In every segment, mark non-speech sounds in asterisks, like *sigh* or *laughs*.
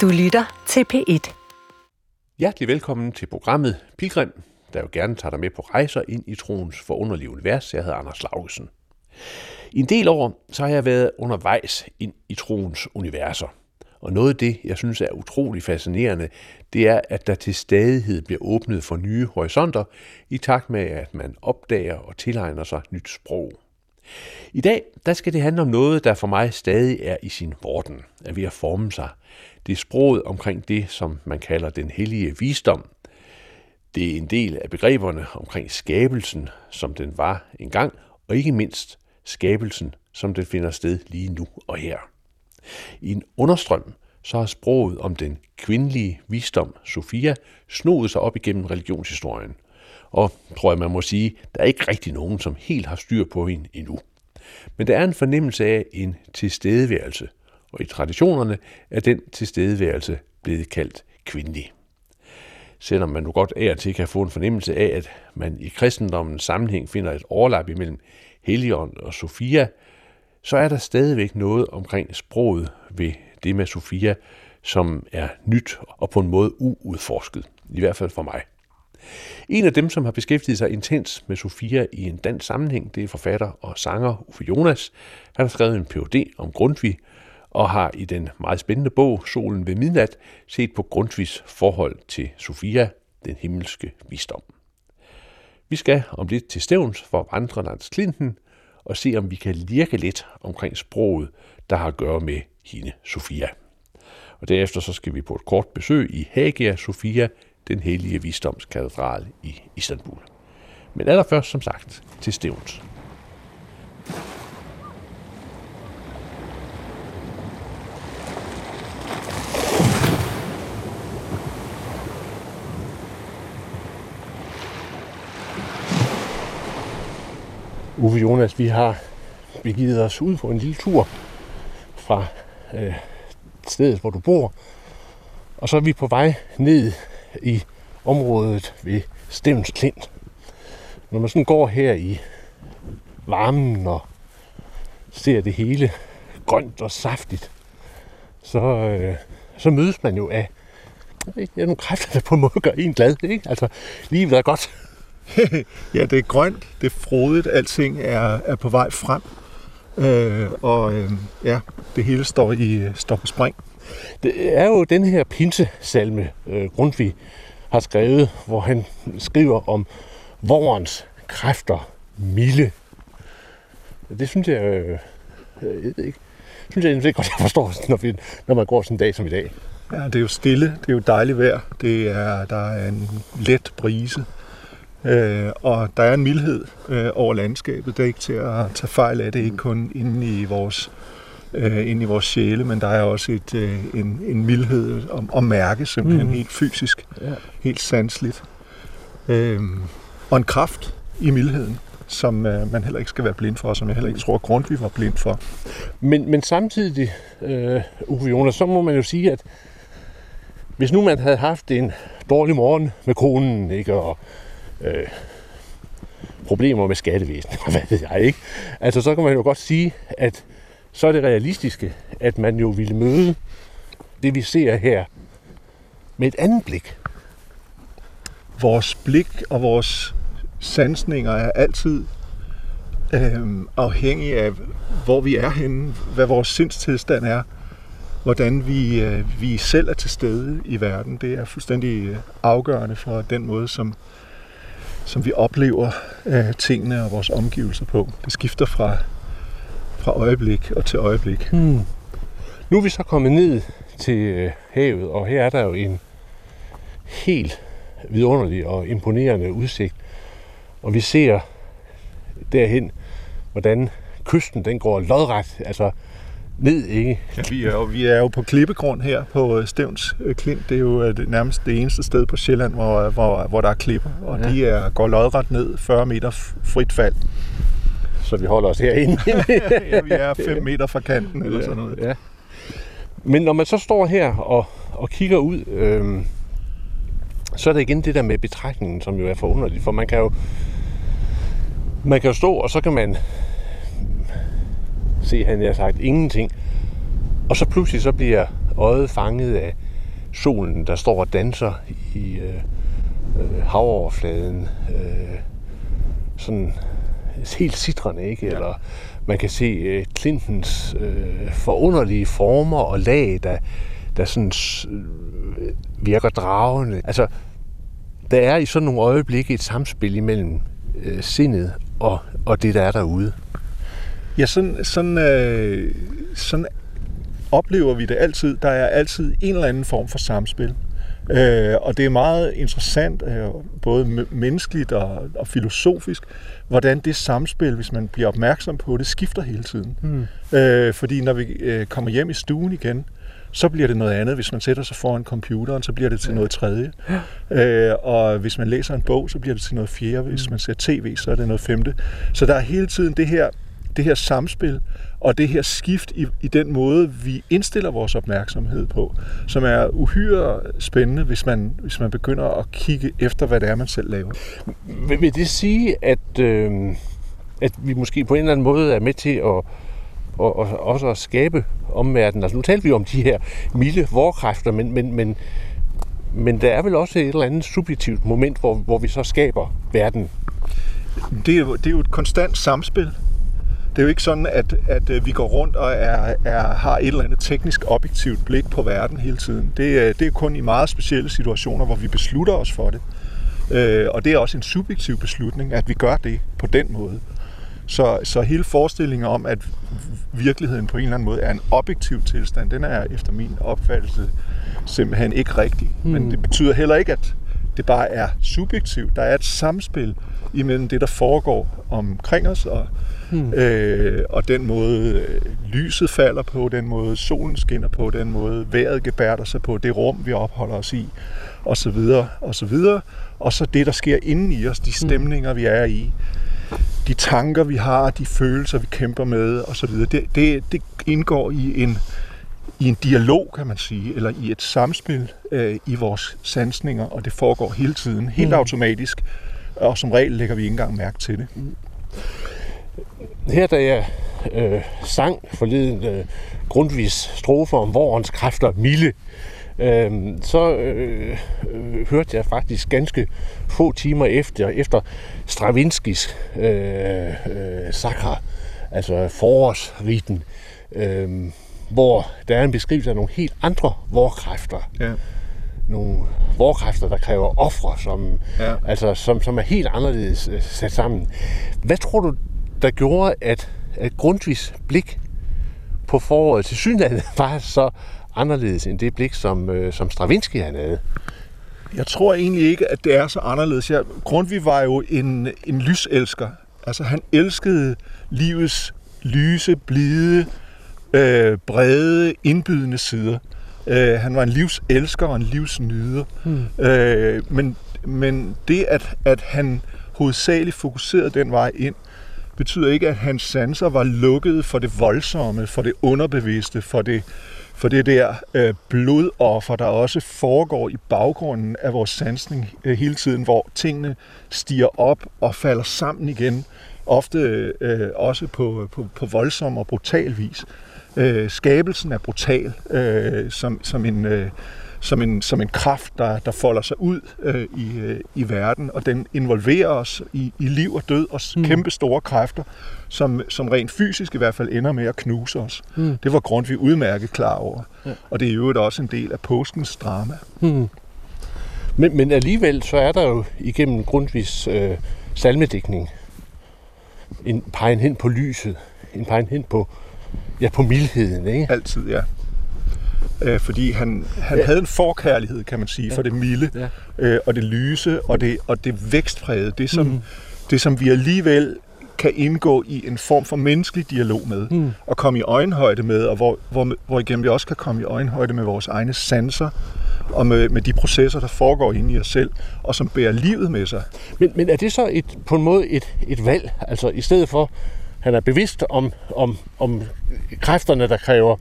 Du lytter til P1. Hjertelig velkommen til programmet Pilgrim, der jo gerne tager dig med på rejser ind i troens forunderlige univers. Jeg hedder Anders Laugesen. I en del år så har jeg været undervejs ind i troens universer. Og noget af det, jeg synes er utrolig fascinerende, det er, at der til stadighed bliver åbnet for nye horisonter, i takt med, at man opdager og tilegner sig nyt sprog. I dag der skal det handle om noget, der for mig stadig er i sin vorden, er ved at forme sig. Det er sproget omkring det, som man kalder den hellige visdom. Det er en del af begreberne omkring skabelsen, som den var engang, og ikke mindst skabelsen, som den finder sted lige nu og her. I en understrøm, så har sproget om den kvindelige visdom, Sofia, snoet sig op igennem religionshistorien. Og tror jeg, man må sige, der er ikke rigtig nogen, som helt har styr på hende endnu. Men der er en fornemmelse af en tilstedeværelse, og i traditionerne er den tilstedeværelse blevet kaldt kvindelig. Selvom man nu godt af og til kan få en fornemmelse af, at man i kristendommens sammenhæng finder et overlap imellem Helligånd og Sofia, så er der stadigvæk noget omkring sproget ved det med Sofia, som er nyt og på en måde uudforsket. I hvert fald for mig. En af dem, som har beskæftiget sig intens med Sofia i en dansk sammenhæng, det er forfatter og sanger Uffe Jonas. Han har skrevet en Ph.D. om Grundtvig, og har i den meget spændende bog Solen ved midnat set på Grundtvigs forhold til Sofia, den himmelske visdom. Vi skal om lidt til Stævns for vandre Klinten og se, om vi kan lirke lidt omkring sproget, der har at gøre med hende, Sofia. Og derefter så skal vi på et kort besøg i Hagia Sofia, den hellige visdomskatedral i Istanbul. Men allerførst, som sagt, til Stevens. Uffe Jonas, vi har begivet os ud på en lille tur fra øh, stedet, hvor du bor. Og så er vi på vej ned i området ved Stevens Klint. Når man sådan går her i varmen og ser det hele grønt og saftigt, så, øh, så mødes man jo af ja, nogle kræfter, der på en måde gør en glad. Ikke? Altså, livet er godt. *laughs* ja, det er grønt, det er frodigt, alting er, er på vej frem. Øh, og øh, ja, det hele står i står på spring. Det er jo den her pinsesalme, øh, Grundtvig har skrevet, hvor han skriver om vorens kræfter milde. Det synes jeg, øh, jeg ved ikke, synes jeg, det godt, jeg forstår, når, vi, når man går sådan en dag som i dag. Ja, det er jo stille, det er jo dejligt vejr, det er, der er en let brise, øh, og der er en mildhed øh, over landskabet. Det er ikke til at tage fejl af det, ikke kun inde i vores øh, ind i vores sjæle, men der er også et, øh, en, en mildhed at, at mærke simpelthen mm. helt fysisk, ja. helt sansligt. Øh, og en kraft i mildheden, som øh, man heller ikke skal være blind for, og som jeg heller ikke tror, Grundtvig var blind for. Men, men samtidig, øh, Uffe Jonas, så må man jo sige, at hvis nu man havde haft en dårlig morgen med konen, ikke, og øh, problemer med skattevæsenet, *laughs* hvad ved jeg ikke, altså så kan man jo godt sige, at så er det realistiske, at man jo ville møde det, vi ser her, med et andet blik. Vores blik og vores sansninger er altid øh, afhængige af, hvor vi er henne, hvad vores sindstilstand er, hvordan vi, øh, vi selv er til stede i verden. Det er fuldstændig øh, afgørende for den måde, som, som vi oplever øh, tingene og vores omgivelser på. Det skifter fra fra øjeblik og til øjeblik. Hmm. Nu er vi så kommet ned til øh, havet, og her er der jo en helt vidunderlig og imponerende udsigt. Og vi ser derhen, hvordan kysten den går lodret, altså ned, ikke? Ja, vi er jo, vi er jo på klippegrund her på øh, Stævns øh, Klint. Det er jo det, nærmest det eneste sted på Sjælland, hvor, hvor, hvor der er klipper, og ja. de er, går lodret ned 40 meter frit fald så vi holder os herinde. *laughs* ja, vi er 5 *laughs* meter fra kanten eller sådan noget. Ja. Men når man så står her og, og kigger ud, øh, så er det igen det der med betragtningen, som jo er forunderligt, for man kan jo man kan jo stå, og så kan man se, han har sagt ingenting, og så pludselig så bliver øjet fanget af solen, der står og danser i øh, øh, havoverfladen. Øh, sådan helt citrende, ikke? Ja. Eller man kan se øh, Clintons øh, forunderlige former og lag, der, der sådan øh, virker dragende. Altså, der er i sådan nogle øjeblikke et samspil imellem øh, sindet og, og det, der er derude. Ja, sådan, sådan, øh, sådan oplever vi det altid. Der er altid en eller anden form for samspil. Øh, og det er meget interessant, øh, både menneskeligt og, og filosofisk, hvordan det samspil, hvis man bliver opmærksom på det, skifter hele tiden. Mm. Øh, fordi når vi øh, kommer hjem i stuen igen, så bliver det noget andet. Hvis man sætter sig foran computeren, så bliver det til ja. noget tredje. Ja. Øh, og hvis man læser en bog, så bliver det til noget fjerde. Hvis mm. man ser tv, så er det noget femte. Så der er hele tiden det her, det her samspil, og det her skift i, i den måde, vi indstiller vores opmærksomhed på, som er uhyre spændende, hvis man, hvis man begynder at kigge efter, hvad det er, man selv laver. Vil, vil det sige, at, øh, at vi måske på en eller anden måde er med til at og, og også at skabe omverdenen. Altså nu talte vi om de her milde vorkræfter, men, men, men, men der er vel også et eller andet subjektivt moment, hvor, hvor vi så skaber verden. Det er, jo, det er jo et konstant samspil. Det er jo ikke sådan, at, at øh, vi går rundt og er, er, har et eller andet teknisk objektivt blik på verden hele tiden. Det, er, det er kun i meget specielle situationer, hvor vi beslutter os for det. Øh, og det er også en subjektiv beslutning, at vi gør det på den måde. Så, så hele forestillingen om, at virkeligheden på en eller anden måde er en objektiv tilstand, den er efter min opfattelse simpelthen ikke rigtig. Hmm. Men det betyder heller ikke, at det bare er subjektivt. Der er et samspil imellem det, der foregår omkring os, og, hmm. øh, og den måde øh, lyset falder på, den måde solen skinner på, den måde vejret gebærder sig på, det rum, vi opholder os i, og så videre, og så videre. Og så det, der sker inden i os, de hmm. stemninger, vi er i de tanker, vi har, de følelser, vi kæmper med osv., det, det, det indgår i en, i en dialog, kan man sige, eller i et samspil øh, i vores sansninger, og det foregår hele tiden, helt mm. automatisk, og som regel lægger vi ikke engang mærke til det. Her da jeg øh, sang forleden øh, grundvis strofer om vorens kræfter milde, øh, så øh, øh, hørte jeg faktisk ganske få timer efter, efter Stravinskis øh, øh, sakra, altså forårsriten, øh, hvor der er en beskrivelse af nogle helt andre vorkræfter. Ja. Nogle vorkræfter, der kræver ofre, som, ja. altså, som, som er helt anderledes øh, sat sammen. Hvad tror du, der gjorde, at, at Grundtvigs blik på foråret til synligheden *laughs* var så anderledes end det blik, som, øh, som Stravinsky havde? Jeg tror egentlig ikke, at det er så anderledes. Jeg, Grundtvig var jo en, en lyselsker. Altså han elskede livets lyse, blide, øh, brede, indbydende sider. Øh, han var en livselsker og en livsnyder. Hmm. Øh, men, men det, at, at han hovedsageligt fokuserede den vej ind, betyder ikke, at hans sanser var lukket for det voldsomme, for det underbevidste, for det, for det der øh, blodoffer, der også foregår i baggrunden af vores sansning øh, hele tiden, hvor tingene stiger op og falder sammen igen, ofte øh, også på, på, på voldsom og brutal vis. Øh, skabelsen er brutal, øh, som, som en... Øh, som en, som en kraft, der, der folder sig ud øh, i, øh, i verden, og den involverer os i, i liv og død og mm. kæmpe store kræfter, som, som rent fysisk i hvert fald ender med at knuse os. Mm. Det var Grundtvig udmærket klar over. Ja. Og det er jo også en del af påskens drama. Mm. Men, men alligevel så er der jo igennem Grundtvigs øh, salmedækning en pegen hen på lyset, en pegen hen på, ja, på mildheden. Ikke? Altid, ja øh, fordi han, han ja. havde en forkærlighed, kan man sige, ja. for det milde, ja. øh, og det lyse, og det, og det vækstprægede, det som, mm. det som vi alligevel kan indgå i en form for menneskelig dialog med, mm. og komme i øjenhøjde med, og hvor, hvor, hvor igennem vi også kan komme i øjenhøjde med vores egne sanser, og med, med de processer, der foregår inde i os selv, og som bærer livet med sig. Men, men er det så et, på en måde et, et valg? Altså i stedet for, han er bevidst om, om, om kræfterne, der kræver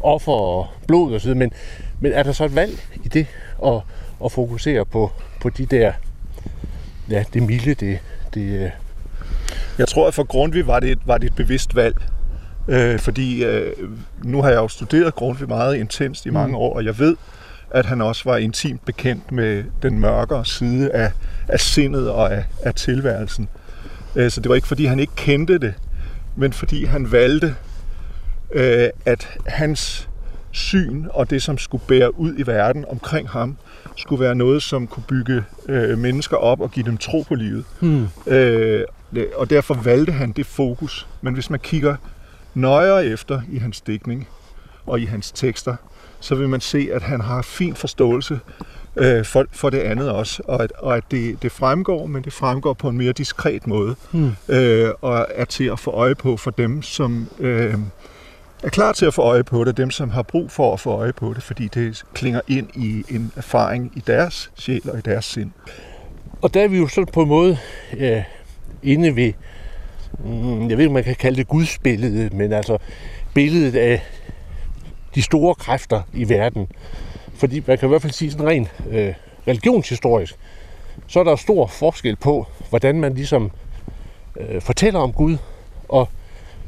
offer og blod osv., men, men er der så et valg i det at, at fokusere på, på de der, ja, det milde, det, det... Øh? Jeg tror, at for Grundtvig var det et, var det et bevidst valg. Øh, fordi øh, nu har jeg jo studeret Grundtvig meget intenst i mange mm. år, og jeg ved, at han også var intimt bekendt med den mørkere side af, af sindet og af, af tilværelsen. Øh, så det var ikke, fordi han ikke kendte det, men fordi han valgte, øh, at hans syn og det, som skulle bære ud i verden omkring ham, skulle være noget, som kunne bygge øh, mennesker op og give dem tro på livet. Hmm. Øh, og derfor valgte han det fokus. Men hvis man kigger nøjere efter i hans dækning og i hans tekster, så vil man se, at han har fin forståelse øh, for, for det andet også, og at, og at det, det fremgår, men det fremgår på en mere diskret måde, hmm. øh, og er til at få øje på for dem, som øh, er klar til at få øje på det, dem som har brug for at få øje på det, fordi det klinger ind i en erfaring i deres sjæl og i deres sind. Og der er vi jo så på en måde øh, inde ved, mm, jeg ved ikke, man kan kalde det gudsbilledet, men altså billedet af de store kræfter i verden. Fordi man kan i hvert fald sige sådan rent øh, religionshistorisk, så er der stor forskel på, hvordan man ligesom øh, fortæller om Gud, og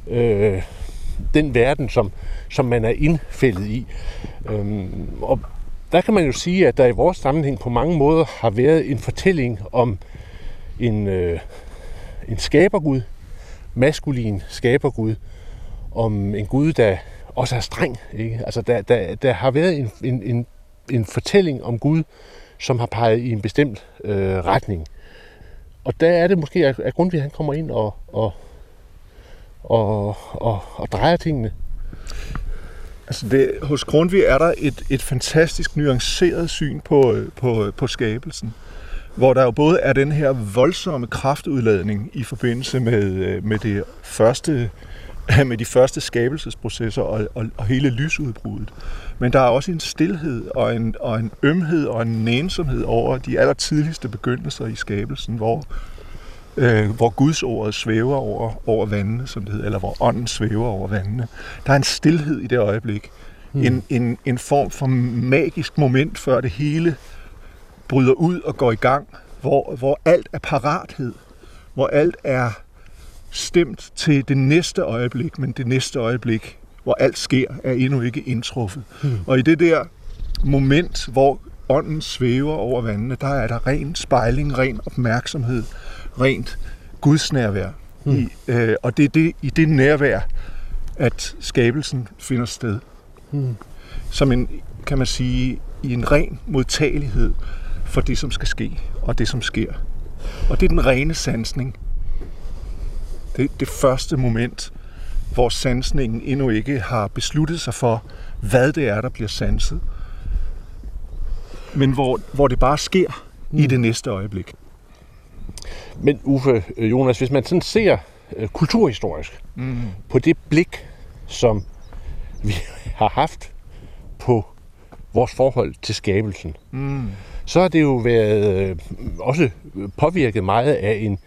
øh, den verden, som, som man er indfældet i. Øhm, og der kan man jo sige, at der i vores sammenhæng på mange måder har været en fortælling om en, øh, en skabergud, maskulin skabergud, om en gud, der også er streng. Ikke? Altså, der, der, der har været en, en, en, en fortælling om Gud, som har peget i en bestemt øh, retning. Og der er det måske, at, Grundtvig han kommer ind og, og, og, og, og drejer tingene. Altså det, hos Grundtvig er der et, et fantastisk nuanceret syn på, øh, på, øh, på skabelsen, hvor der jo både er den her voldsomme kraftudladning i forbindelse med, øh, med det første *laughs* med de første skabelsesprocesser og, og, og hele lysudbruddet. Men der er også en stillhed og en, og en ømhed og en nænsomhed over de allertidligste begyndelser i skabelsen, hvor, øh, hvor Guds ordet svæver over, over vandene, som det hedder, eller hvor ånden svæver over vandene. Der er en stillhed i det øjeblik. Hmm. En, en, en form for magisk moment, før det hele bryder ud og går i gang, hvor, hvor alt er parathed, hvor alt er stemt til det næste øjeblik, men det næste øjeblik, hvor alt sker, er endnu ikke indtruffet. Hmm. Og i det der moment, hvor ånden svæver over vandene, der er der ren spejling, ren opmærksomhed, rent gudsnærvær. Hmm. I, øh, og det er det, i det nærvær, at skabelsen finder sted. Hmm. Som en, kan man sige, i en ren modtagelighed for det, som skal ske, og det, som sker. Og det er den rene sansning, det, det første moment, hvor sansningen endnu ikke har besluttet sig for, hvad det er, der bliver sanset. Men hvor, hvor det bare sker mm. i det næste øjeblik. Men Uffe, øh, Jonas, hvis man sådan ser uh, kulturhistorisk mm. på det blik, som vi *laughs* har haft på vores forhold til skabelsen, mm. så har det jo været øh, også påvirket meget af en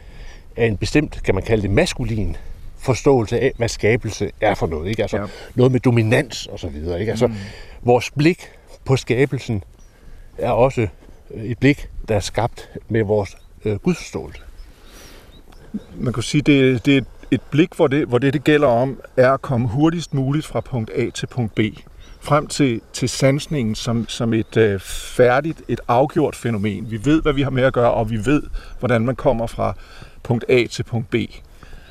af en bestemt, kan man kalde det, maskulin forståelse af, hvad skabelse er for noget. Ikke? Altså ja. noget med dominans og så videre. Ikke? Altså, mm. Vores blik på skabelsen er også et blik, der er skabt med vores øh, gudsforståelse. Man kan sige, det, det er et blik, hvor det, hvor det, det gælder om, er at komme hurtigst muligt fra punkt A til punkt B frem til, til sansningen som, som et øh, færdigt, et afgjort fænomen. Vi ved, hvad vi har med at gøre, og vi ved, hvordan man kommer fra punkt A til punkt B.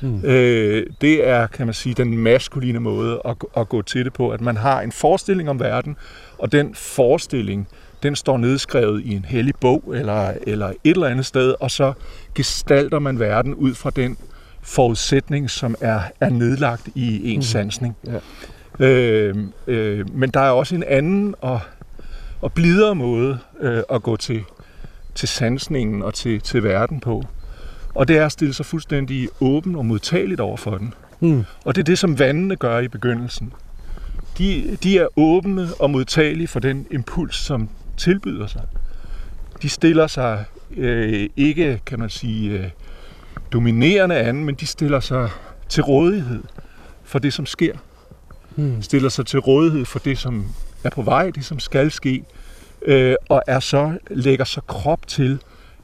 Mm. Øh, det er, kan man sige, den maskuline måde at, at gå til det på, at man har en forestilling om verden, og den forestilling, den står nedskrevet i en hellig bog eller, eller et eller andet sted, og så gestalter man verden ud fra den forudsætning, som er, er nedlagt i en mm. sansning. Ja. Øh, øh, men der er også en anden og, og blidere måde øh, at gå til, til sansningen og til, til verden på. Og det er at stille sig fuldstændig åben og modtageligt over for den. Mm. Og det er det, som vandene gør i begyndelsen. De, de er åbne og modtagelige for den impuls, som tilbyder sig. De stiller sig øh, ikke, kan man sige, øh, dominerende an, men de stiller sig til rådighed for det, som sker. Hmm. Stiller sig til rådighed for det, som er på vej, det, som skal ske, øh, og er så lægger så krop til,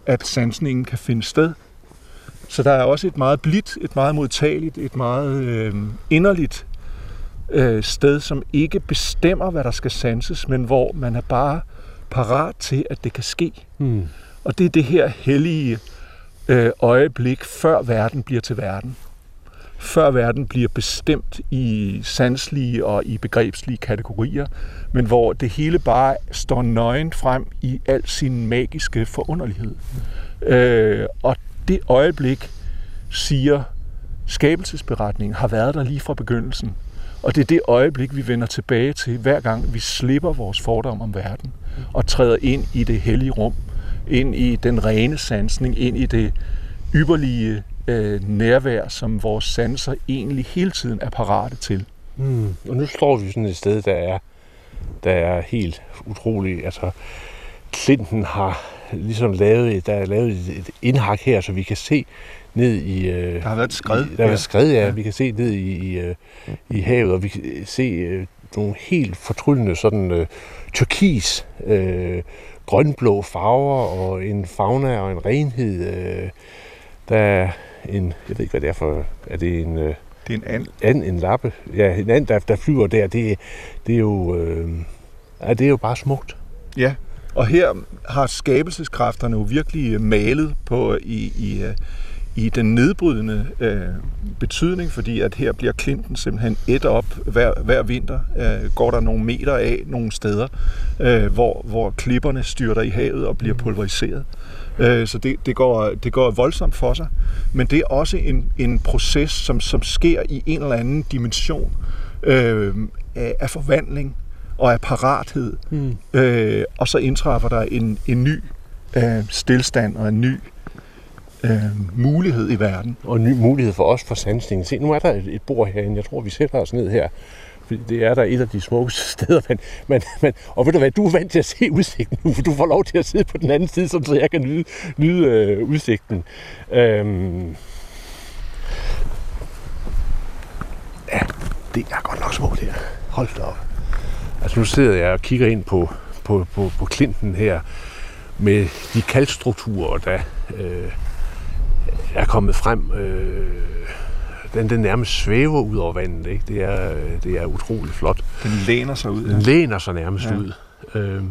at sansningen kan finde sted. Så der er også et meget blidt, et meget modtageligt, et meget øh, inderligt øh, sted, som ikke bestemmer, hvad der skal sanses, men hvor man er bare parat til, at det kan ske. Mm. Og det er det her hellige øh, øjeblik, før verden bliver til verden. Før verden bliver bestemt i sanslige og i begrebslige kategorier, men hvor det hele bare står nøgen frem i al sin magiske forunderlighed. Øh, og det øjeblik, siger skabelsesberetningen, har været der lige fra begyndelsen. Og det er det øjeblik, vi vender tilbage til, hver gang vi slipper vores fordom om verden og træder ind i det hellige rum, ind i den rene sansning, ind i det ypperlige øh, nærvær, som vores sanser egentlig hele tiden er parate til. Mm. Og nu står vi sådan et sted, der er, der er helt utroligt. Altså, Clinton har ligesom lavet, der er lavet et indhak her, så vi kan se ned i... Øh, der har været skred. I, der har været skred, ja. ja. Vi kan se ned i, i, øh, i havet, og vi kan se øh, nogle helt fortryllende sådan øh, turkis, øh, grønblå farver og en fauna og en renhed. Øh, der er en, jeg ved ikke, hvad det er for, er det en... Øh, det er en and. and. En lappe. Ja, en and, der, der flyver der. Det, det er jo... Øh, ja, det er jo bare smukt. Ja, og her har skabelseskræfterne jo virkelig malet på i, i, i den nedbrydende øh, betydning, fordi at her bliver klinten simpelthen et op hver, hver vinter. Øh, går der nogle meter af nogle steder, øh, hvor, hvor klipperne styrter i havet og bliver pulveriseret. Øh, så det, det, går, det går voldsomt for sig. Men det er også en, en proces, som, som sker i en eller anden dimension øh, af, af forvandling og af parathed. Mm. Øh, og så indtræffer der en, en ny øh, stillstand og en ny øh, mulighed i verden. Og en ny mulighed for os for sansningen. Se, nu er der et, et bord herinde. Jeg tror, vi sætter os ned her. Fordi det er der et af de smukkeste *laughs* steder. Men, men, men, og ved du hvad, du er vant til at se udsigten nu, for du får lov til at sidde på den anden side, så jeg kan nyde, nyde øh, udsigten. Øhm, ja, det er godt nok smukt her. Hold da op. Altså nu sidder jeg og kigger ind på, på, på, på klinten her med de kalkstrukturer, der øh, er kommet frem. Øh, den, den nærmest svæver ud over vandet. Ikke? Det, er, det er utrolig flot. Den læner sig ud. Ja. Den læner sig nærmest ja. ud. Øh,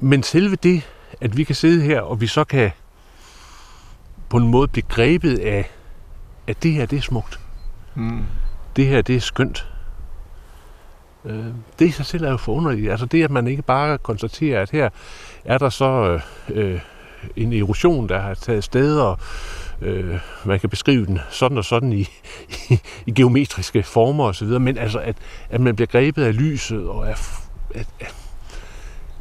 men selve det, at vi kan sidde her, og vi så kan på en måde blive grebet af, at det her, det er smukt. Mm. Det her, det er skønt. Øh, det i sig selv er jo forunderligt. Altså det, at man ikke bare konstaterer, at her er der så øh, en erosion, der har taget sted, og øh, man kan beskrive den sådan og sådan i, i, i geometriske former osv., men altså, at, at man bliver grebet af lyset og af, af, af,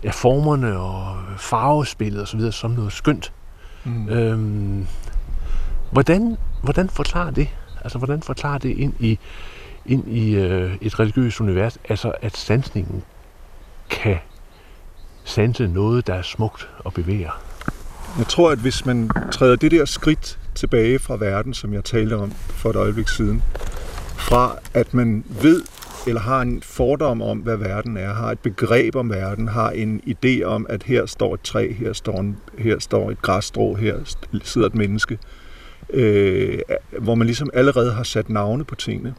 af formerne og farvespillet osv. som noget skønt. Mm. Øhm, hvordan, hvordan forklarer det? Altså, hvordan forklarer det ind i, ind i øh, et religiøst univers, altså at sansningen kan sanse noget, der er smukt og bevæger? Jeg tror, at hvis man træder det der skridt tilbage fra verden, som jeg talte om for et øjeblik siden, fra at man ved eller har en fordom om, hvad verden er, har et begreb om verden, har en idé om, at her står et træ, her står, en, her står et græsstrå, her sidder et menneske, øh, hvor man ligesom allerede har sat navne på tingene,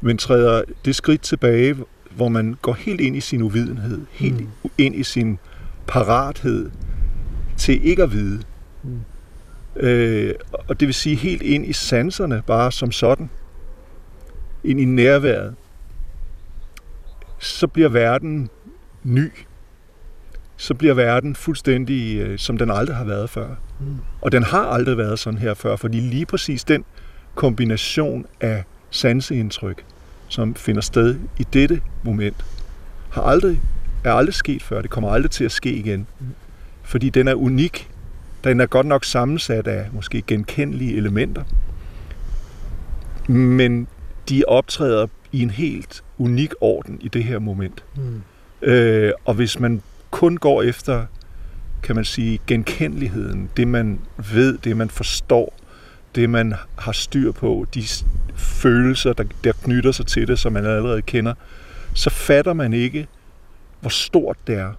men træder det skridt tilbage, hvor man går helt ind i sin uvidenhed, helt mm. ind i sin parathed til ikke at vide. Mm. Øh, og det vil sige helt ind i sanserne, bare som sådan. Ind i nærværet. Så bliver verden ny. Så bliver verden fuldstændig, øh, som den aldrig har været før. Mm. Og den har aldrig været sådan her før, fordi lige præcis den kombination af sanseindtryk, som finder sted i dette moment, har aldrig, er aldrig sket før. Det kommer aldrig til at ske igen. Fordi den er unik. Den er godt nok sammensat af måske genkendelige elementer. Men de optræder i en helt unik orden i det her moment. Mm. Øh, og hvis man kun går efter, kan man sige, genkendeligheden, det man ved, det man forstår, det man har styr på, de følelser, der, der knytter sig til det, som man allerede kender, så fatter man ikke, hvor stort det er,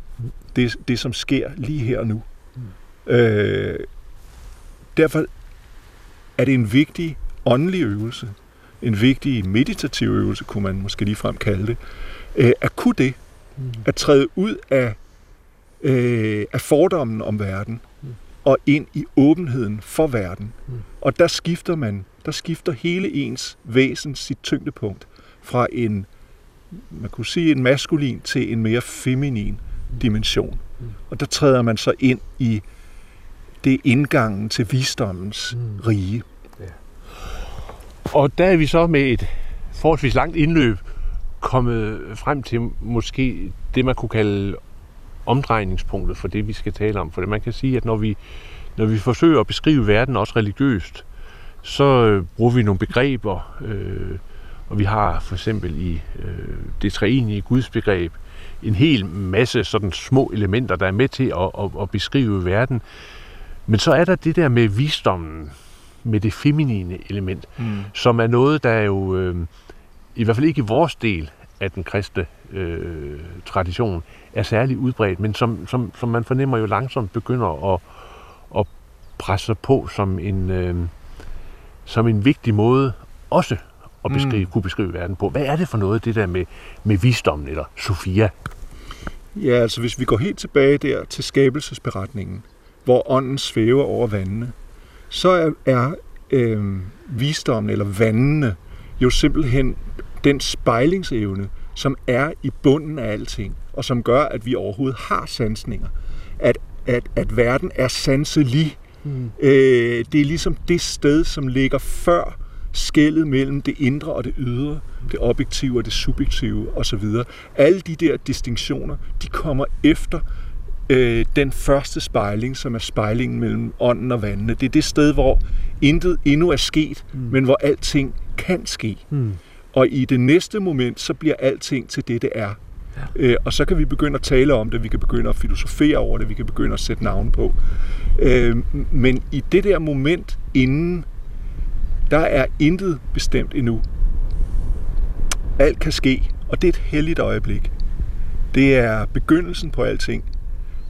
det, det som sker lige her og nu. Mm. Øh, derfor er det en vigtig åndelig øvelse, en vigtig meditativ øvelse, kunne man måske lige frem kalde det, øh, at kunne det, mm. at træde ud af øh, af fordommen om verden og ind i åbenheden for verden. Og der skifter man, der skifter hele ens væsen sit tyngdepunkt fra en, man kunne sige en maskulin til en mere feminin dimension. Og der træder man så ind i det indgangen til visdommens rige. Og der er vi så med et forholdsvis langt indløb kommet frem til måske det, man kunne kalde omdrejningspunktet for det, vi skal tale om. For det man kan sige, at når vi, når vi forsøger at beskrive verden også religiøst, så øh, bruger vi nogle begreber, øh, og vi har for eksempel i øh, det treenige gudsbegreb en hel masse sådan små elementer, der er med til at, at, at beskrive verden. Men så er der det der med visdommen, med det feminine element, mm. som er noget, der er jo øh, i hvert fald ikke i vores del af den kristne øh, tradition er særlig udbredt, men som, som, som man fornemmer jo langsomt begynder at, at presse sig på som en, øh, som en vigtig måde også at beskrive, mm. kunne beskrive verden på. Hvad er det for noget, det der med, med visdommen, eller Sofia? Ja, altså hvis vi går helt tilbage der til skabelsesberetningen, hvor ånden svæver over vandene, så er, er øh, visdommen eller vandene jo simpelthen den spejlingsevne, som er i bunden af alting, og som gør, at vi overhovedet har sansninger. At, at, at verden er sanselig. Mm. Øh, det er ligesom det sted, som ligger før skældet mellem det indre og det ydre, det objektive og det subjektive osv. Alle de der distinktioner, de kommer efter øh, den første spejling, som er spejlingen mellem ånden og vandene. Det er det sted, hvor intet endnu er sket, mm. men hvor alting kan ske. Mm. Og i det næste moment, så bliver alting til det, det er. Ja. Øh, og så kan vi begynde at tale om det, vi kan begynde at filosofere over det, vi kan begynde at sætte navn på. Øh, men i det der moment inden, der er intet bestemt endnu. Alt kan ske, og det er et heldigt øjeblik. Det er begyndelsen på alting,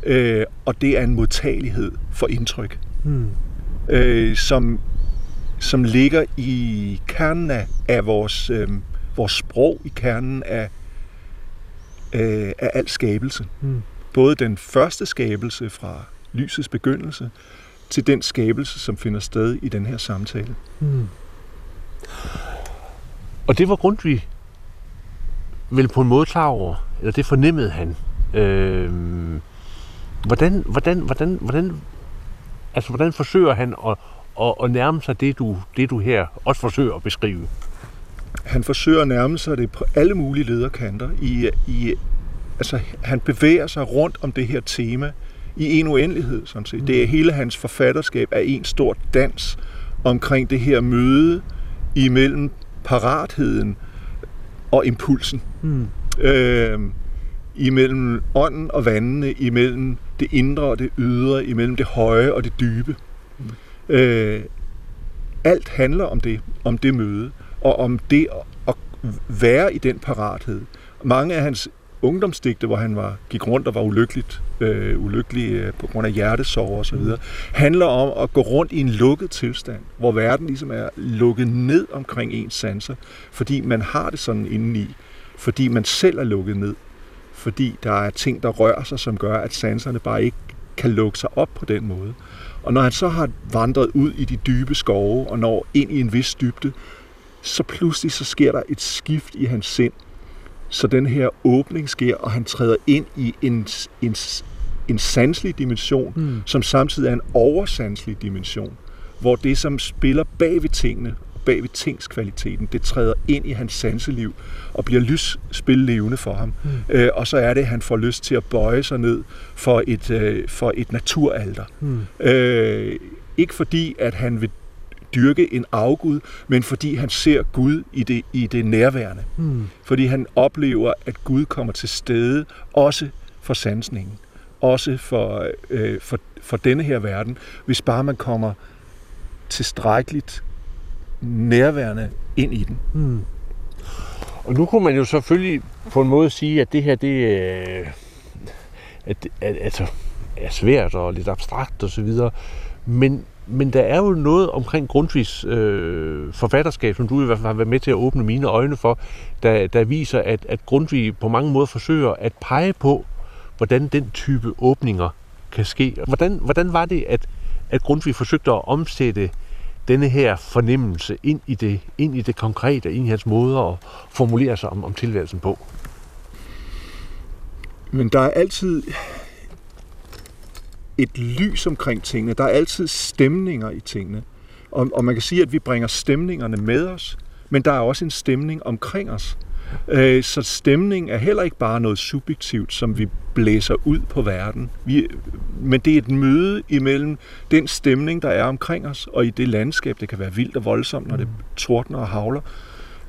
øh, og det er en modtagelighed for indtryk, hmm. øh, som som ligger i kernen af, af vores, øh, vores sprog, i kernen af, øh, af al skabelse. Mm. Både den første skabelse fra lysets begyndelse, til den skabelse, som finder sted i den her samtale. Mm. Og det var Grundtvig vel på en måde klar over, eller det fornemmede han. Øh, hvordan, hvordan, hvordan, hvordan, altså, hvordan forsøger han at, at, at nærme sig det du, det, du her også forsøger at beskrive? Han forsøger at nærme sig det på alle mulige lederkanter. I, i, altså, han bevæger sig rundt om det her tema i en uendelighed. Sådan set. Mm. Det er hele hans forfatterskab af en stor dans omkring det her møde imellem paratheden og impulsen. Mm. Øh, imellem ånden og vandene, imellem det indre og det ydre, imellem det høje og det dybe. Mm. Øh, alt handler om det, om det møde, og om det at være i den parathed. Mange af hans ungdomsdigte, hvor han var, gik rundt og var ulykkeligt, øh, ulykkelig øh, på grund af hjertesorg og så videre, handler om at gå rundt i en lukket tilstand, hvor verden ligesom er lukket ned omkring ens sanser, fordi man har det sådan indeni, fordi man selv er lukket ned, fordi der er ting, der rører sig, som gør, at sanserne bare ikke kan lukke sig op på den måde. Og når han så har vandret ud i de dybe skove og når ind i en vis dybde, så pludselig så sker der et skift i hans sind. Så den her åbning sker, og han træder ind i en, en, en sanselig dimension, mm. som samtidig er en oversanselig dimension, hvor det, som spiller bag ved tingene, bag ved tingskvaliteten, det træder ind i hans sanseliv og bliver levende for ham. Mm. Øh, og så er det, at han får lyst til at bøje sig ned for et, øh, for et naturalter. Mm. Øh, ikke fordi, at han vil dyrke en afgud, men fordi han ser Gud i det, i det nærværende. Mm. Fordi han oplever, at Gud kommer til stede, også for sansningen. Også for, øh, for, for denne her verden, hvis bare man kommer tilstrækkeligt nærværende ind i den. Mm. Og nu kunne man jo selvfølgelig på en måde sige, at det her, det øh, at, at, altså, er svært og lidt abstrakt og så videre. Men, men der er jo noget omkring Grundtvigs øh, forfatterskab, som du i hvert fald har været med til at åbne mine øjne for, der, der viser, at, at Grundtvig på mange måder forsøger at pege på hvordan den type åbninger kan ske. Hvordan, hvordan var det, at, at Grundtvig forsøgte at omsætte denne her fornemmelse ind i det, ind i det konkrete, ind i hans måde at formulere sig om, om tilværelsen på? Men der er altid et lys omkring tingene. Der er altid stemninger i tingene. Og, og man kan sige, at vi bringer stemningerne med os, men der er også en stemning omkring os. Øh, så stemning er heller ikke bare noget subjektivt, som vi blæser ud på verden. Vi, men det er et møde imellem den stemning, der er omkring os, og i det landskab. Det kan være vildt og voldsomt, når det tordner og havler.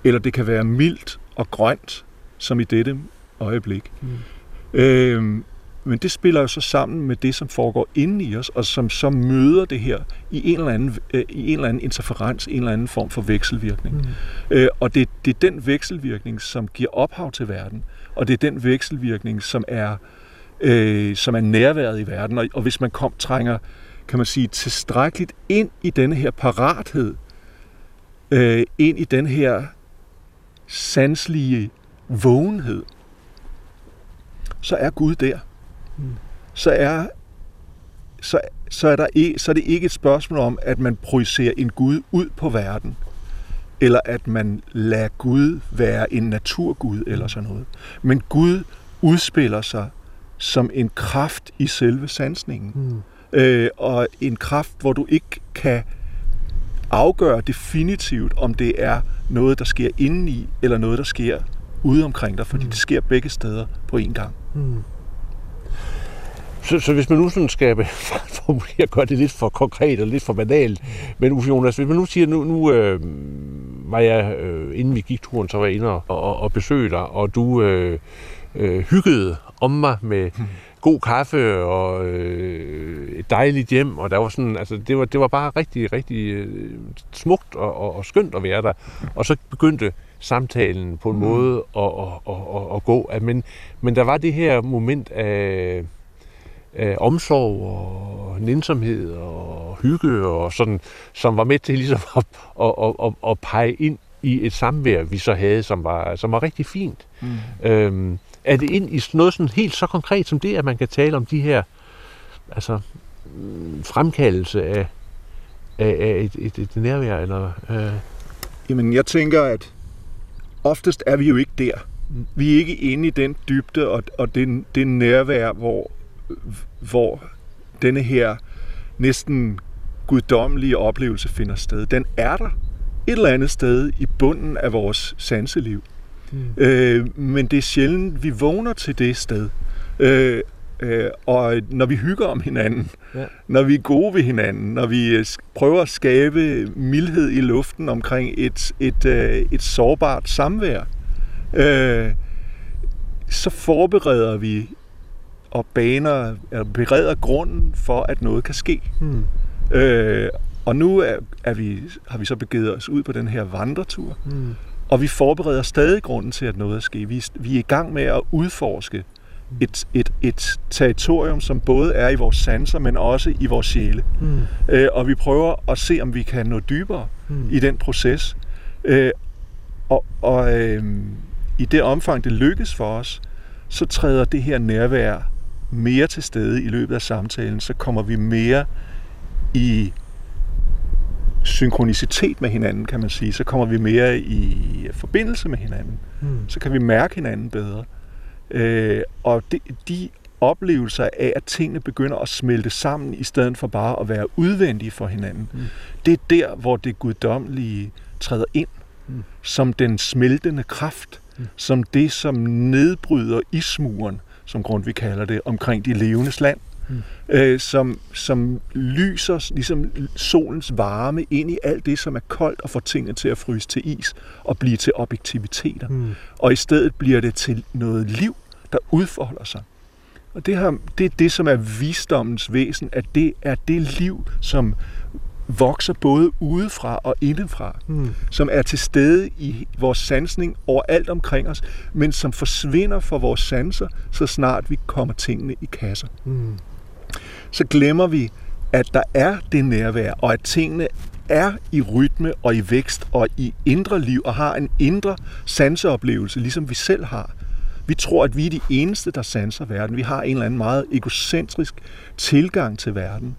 Eller det kan være mildt og grønt, som i dette øjeblik. Mm. Øh, men det spiller jo så sammen med det, som foregår inde i os, og som så møder det her i en eller anden, øh, i en eller anden interferens, en eller anden form for vekselvirkning. Mm. Øh, og det, det er den vekselvirkning, som giver ophav til verden, og det er den vekselvirkning, som er, øh, som er nærværet i verden. Og, og hvis man kom, trænger, kan man sige, tilstrækkeligt ind i denne her parathed, øh, ind i den her sanslige vågenhed, så er Gud der så er så, så, er der så er det ikke et spørgsmål om, at man projicerer en Gud ud på verden, eller at man lader Gud være en naturgud eller sådan noget. Men Gud udspiller sig som en kraft i selve sansningen. Mm. Øh, og en kraft, hvor du ikke kan afgøre definitivt, om det er noget, der sker indeni, eller noget, der sker ude omkring dig, fordi mm. det sker begge steder på én gang. Mm. Så, så hvis man nu sådan skal *laughs* formulere, gøre det lidt for konkret og lidt for banalt, men Uffe Jonas, hvis man nu siger, nu, nu øh, var jeg, øh, inden vi gik turen, så var jeg inde og, og, og besøgte dig, og du øh, øh, hyggede om mig med hmm. god kaffe og øh, et dejligt hjem, og der var sådan, altså det var, det var bare rigtig, rigtig øh, smukt og, og, og skønt at være der. Og så begyndte samtalen på en mm. måde at, at, at, at, at gå. Men, men der var det her moment af øh, omsorg og nænsomhed og hygge og sådan, som var med til ligesom at, at, at, at, at pege ind i et samvær, vi så havde, som var, som var rigtig fint. Mm. Øhm, er det ind i noget sådan helt så konkret som det, at man kan tale om de her altså, mm, fremkaldelse af, af, af et, et, et nærvær? Eller, øh... Jamen, jeg tænker, at oftest er vi jo ikke der. Vi er ikke inde i den dybde og, og den, det nærvær, hvor hvor denne her næsten guddommelige oplevelse finder sted. Den er der et eller andet sted i bunden af vores sanseliv. Mm. Øh, men det er sjældent, vi vågner til det sted. Øh, øh, og når vi hygger om hinanden, ja. når vi er gode ved hinanden, når vi øh, prøver at skabe mildhed i luften omkring et, et, øh, et sårbart samvær, øh, så forbereder vi og baner, eller bereder grunden for, at noget kan ske. Hmm. Øh, og nu er, er vi, har vi så begivet os ud på den her vandretur, hmm. og vi forbereder stadig grunden til, at noget er sket. Vi, vi er i gang med at udforske et, et, et territorium, som både er i vores sanser, men også i vores sjæle. Hmm. Øh, og vi prøver at se, om vi kan nå dybere hmm. i den proces. Øh, og og øh, i det omfang, det lykkes for os, så træder det her nærvær mere til stede i løbet af samtalen, så kommer vi mere i synkronicitet med hinanden, kan man sige. Så kommer vi mere i forbindelse med hinanden. Mm. Så kan vi mærke hinanden bedre. Øh, og de, de oplevelser af, at tingene begynder at smelte sammen, i stedet for bare at være udvendige for hinanden, mm. det er der, hvor det guddommelige træder ind, mm. som den smeltende kraft, mm. som det, som nedbryder ismuren, som Grundtvig kalder det, omkring de levendes land, mm. øh, som, som lyser ligesom solens varme ind i alt det, som er koldt og får tingene til at fryse til is og blive til objektiviteter. Mm. Og i stedet bliver det til noget liv, der udfolder sig. Og det, her, det er det, som er visdommens væsen, at det er det liv, som vokser både udefra og indefra, mm. som er til stede i vores sansning overalt omkring os, men som forsvinder fra vores sanser, så snart vi kommer tingene i kasser. Mm. Så glemmer vi, at der er det nærvær, og at tingene er i rytme og i vækst og i indre liv, og har en indre sanseoplevelse, ligesom vi selv har. Vi tror, at vi er de eneste, der sanser verden. Vi har en eller anden meget egocentrisk tilgang til verden.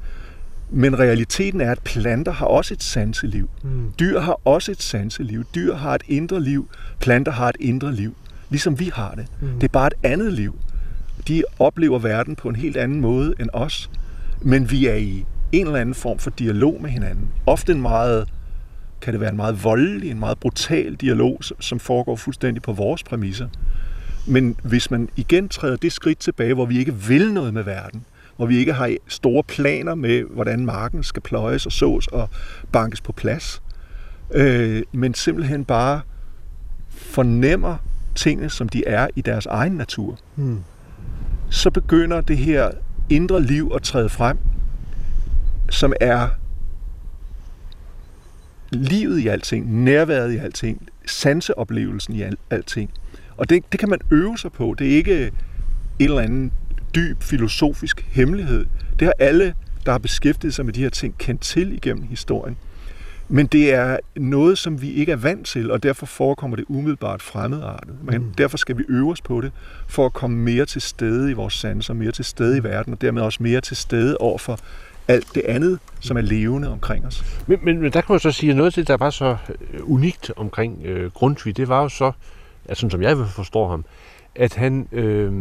Men realiteten er, at planter har også et sanseliv. Mm. Dyr har også et sanseliv. Dyr har et indre liv. Planter har et indre liv. Ligesom vi har det. Mm. Det er bare et andet liv. De oplever verden på en helt anden måde end os. Men vi er i en eller anden form for dialog med hinanden. Ofte en meget, kan det være en meget voldelig, en meget brutal dialog, som foregår fuldstændig på vores præmisser. Men hvis man igen træder det skridt tilbage, hvor vi ikke vil noget med verden, hvor vi ikke har store planer med, hvordan marken skal pløjes og sås og bankes på plads, øh, men simpelthen bare fornemmer tingene, som de er i deres egen natur, hmm. så begynder det her indre liv at træde frem, som er livet i alting, nærværet i alting, sanseoplevelsen i al, alting. Og det, det kan man øve sig på. Det er ikke en eller anden dyb filosofisk hemmelighed. Det har alle, der har beskæftiget sig med de her ting, kendt til igennem historien. Men det er noget, som vi ikke er vant til, og derfor forekommer det umiddelbart fremmedartet. Men mm. derfor skal vi øve os på det, for at komme mere til stede i vores sanser, mere til stede i verden, og dermed også mere til stede over for alt det andet, som er levende omkring os. Men, men, men der kan man så sige, at noget af det, der var så øh, unikt omkring øh, Grundtvig, det var jo så, altså, som jeg forstår ham, at han, øh,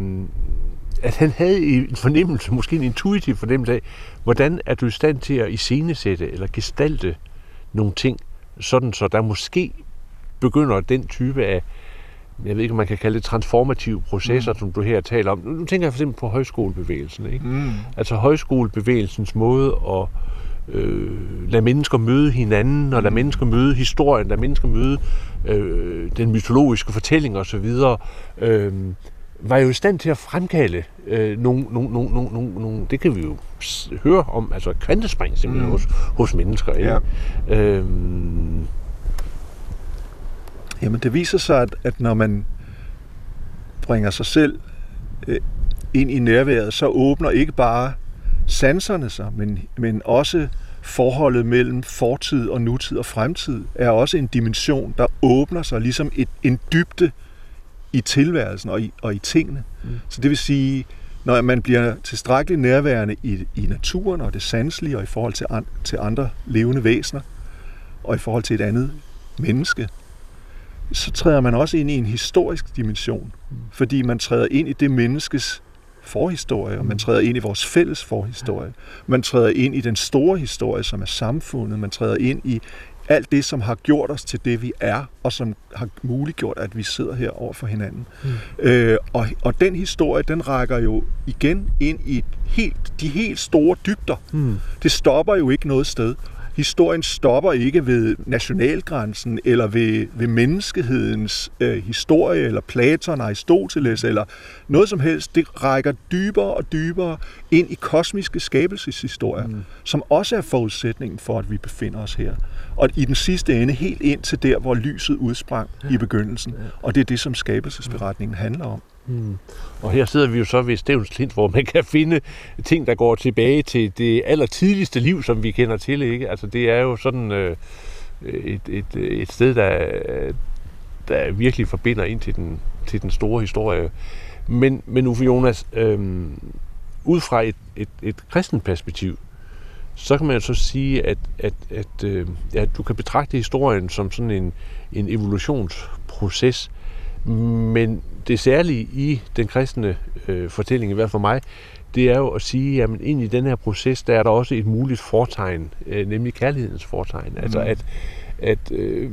at han havde en fornemmelse, måske en intuitiv fornemmelse af, hvordan er du i stand til at iscenesætte eller gestalte nogle ting, sådan så der måske begynder den type af, jeg ved ikke, om man kan kalde det transformative processer, mm. som du her taler om. Nu tænker jeg for eksempel på højskolebevægelsen. Ikke? Mm. Altså højskolebevægelsens måde at øh, lade mennesker møde hinanden, og lade mm. mennesker møde historien, lade mennesker møde øh, den mytologiske fortælling osv., øh, var jo i stand til at fremkalde øh, nogle, nogle, nogle, nogle, nogle, det kan vi jo høre om, altså kvantespring simpelthen mm. hos, hos mennesker. Ikke? Ja. Øhm. Jamen det viser sig, at, at når man bringer sig selv øh, ind i nærværet, så åbner ikke bare sanserne sig, men, men også forholdet mellem fortid og nutid og fremtid er også en dimension, der åbner sig ligesom et, en dybde i tilværelsen og i, og i tingene. Mm. Så det vil sige, når man bliver tilstrækkeligt nærværende i, i naturen og det sanselige og i forhold til, an, til andre levende væsener og i forhold til et andet menneske, så træder man også ind i en historisk dimension, mm. fordi man træder ind i det menneskes forhistorie, og man mm. træder ind i vores fælles forhistorie. Man træder ind i den store historie, som er samfundet. Man træder ind i alt det, som har gjort os til det, vi er, og som har muliggjort, at vi sidder her over for hinanden. Mm. Øh, og, og den historie, den rækker jo igen ind i helt, de helt store dybder. Mm. Det stopper jo ikke noget sted historien stopper ikke ved nationalgrænsen eller ved, ved menneskehedens øh, historie, eller Platon, Aristoteles, eller noget som helst. Det rækker dybere og dybere ind i kosmiske skabelseshistorier, mm. som også er forudsætningen for, at vi befinder os her. Og i den sidste ende helt ind til der, hvor lyset udsprang ja. i begyndelsen. Ja. Og det er det, som skabelsesberetningen handler om. Mm. Og her sidder vi jo så ved Stævns Klint, hvor man kan finde ting, der går tilbage til det allertidligste liv, som vi kender til. Ikke? Altså, det er jo sådan øh, et, et, et sted, der, der virkelig forbinder ind til den, til den store historie. Men, men Uffe Jonas, øh, ud fra et, et, et kristent perspektiv, så kan man jo så sige, at, at, at, øh, at du kan betragte historien som sådan en, en evolutionsproces, men det særlige i den kristne øh, fortælling, i hvert fald for mig, det er jo at sige, at ind i den her proces, der er der også et muligt fortegn, øh, nemlig kærlighedens fortegn. Altså, mm. Altså at, at, øh,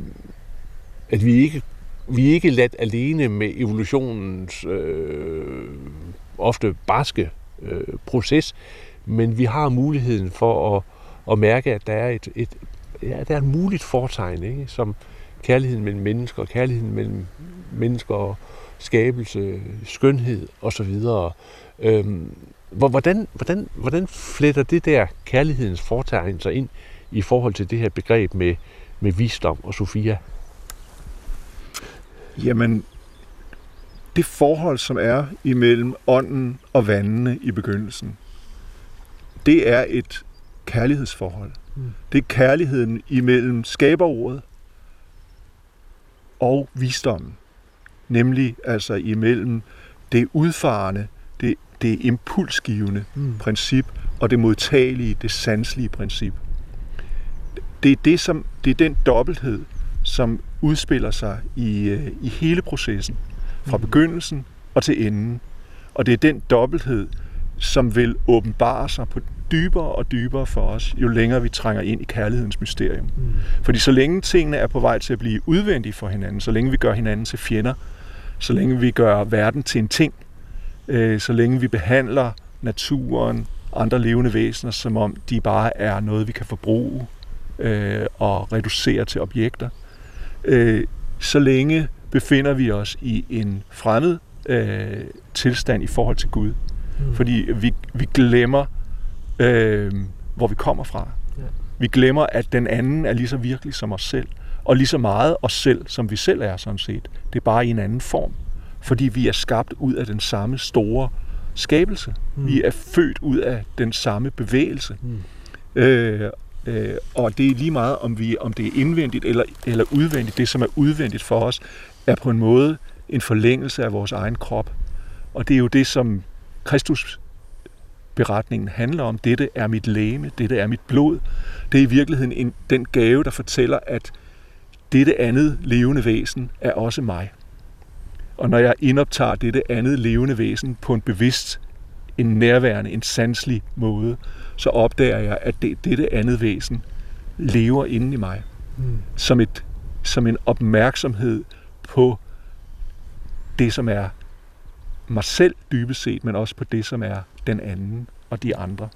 at vi ikke vi er ikke ladt alene med evolutionens øh, ofte barske øh, proces, men vi har muligheden for at, at mærke, at der er et, et ja, der er et muligt fortegn, ikke? som kærligheden mellem mennesker, kærligheden mellem mennesker skabelse, skønhed osv. Øhm, hvordan, hvordan, hvordan fletter det der kærlighedens fortegn sig ind i forhold til det her begreb med, med visdom og Sofia? Jamen, det forhold, som er imellem ånden og vandene i begyndelsen, det er et kærlighedsforhold. Mm. Det er kærligheden imellem skaberordet og visdommen. Nemlig altså imellem det udfarende, det, det impulsgivende mm. princip, og det modtagelige, det sanselige princip. Det er, det, som, det er den dobbelthed, som udspiller sig i, øh, i hele processen, fra mm. begyndelsen og til enden. Og det er den dobbelthed, som vil åbenbare sig på dybere og dybere for os, jo længere vi trænger ind i kærlighedens mysterium. Mm. Fordi så længe tingene er på vej til at blive udvendige for hinanden, så længe vi gør hinanden til fjender, så længe vi gør verden til en ting, øh, så længe vi behandler naturen, andre levende væsener, som om de bare er noget, vi kan forbruge øh, og reducere til objekter, øh, så længe befinder vi os i en fremmed øh, tilstand i forhold til Gud. Mm. Fordi vi, vi glemmer, øh, hvor vi kommer fra. Ja. Vi glemmer, at den anden er lige så virkelig som os selv. Og lige så meget os selv, som vi selv er sådan set. Det er bare i en anden form. Fordi vi er skabt ud af den samme store skabelse. Mm. Vi er født ud af den samme bevægelse. Mm. Øh, øh, og det er lige meget, om, vi, om det er indvendigt eller, eller udvendigt. Det, som er udvendigt for os, er på en måde en forlængelse af vores egen krop. Og det er jo det, som Kristus beretningen handler om. Dette er mit læme, dette er mit blod. Det er i virkeligheden en, den gave, der fortæller, at dette andet levende væsen er også mig. Og når jeg indoptager dette andet levende væsen på en bevidst, en nærværende, en sanselig måde, så opdager jeg, at det, dette andet væsen lever inde i mig. Mm. Som, et, som en opmærksomhed på det, som er mig selv dybest set, men også på det, som er den anden og de andre.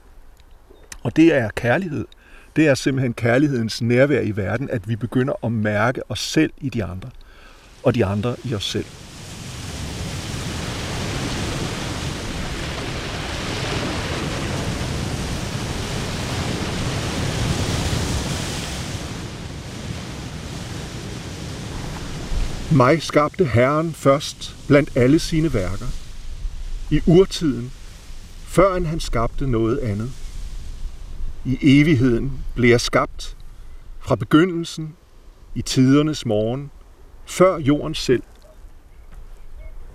Og det er kærlighed. Det er simpelthen kærlighedens nærvær i verden, at vi begynder at mærke os selv i de andre, og de andre i os selv. Mig skabte Herren først blandt alle sine værker. I urtiden, før han skabte noget andet. I evigheden blev jeg skabt fra begyndelsen, i tidernes morgen, før jorden selv.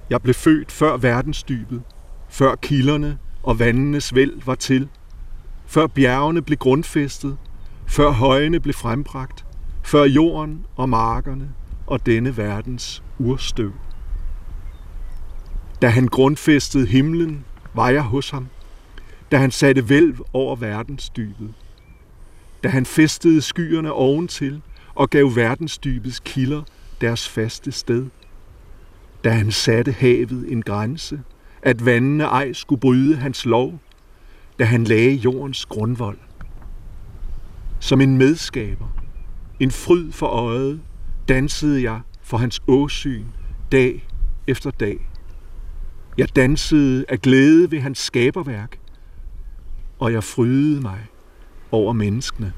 Jeg blev født før verdensdybet, før kilderne og vandenes væld var til, før bjergene blev grundfæstet, før højene blev frembragt, før jorden og markerne og denne verdens urstøv. Da han grundfæstede himlen, var jeg hos ham. Da han satte vælv over verdensdybet. Da han festede skyerne oventil og gav verdensdybets kilder deres faste sted. Da han satte havet en grænse, at vandene ej skulle bryde hans lov, da han lagde jordens grundvold. Som en medskaber, en fryd for øjet, dansede jeg for hans åsyn dag efter dag. Jeg dansede af glæde ved hans skaberværk, og jeg frydede mig over menneskene.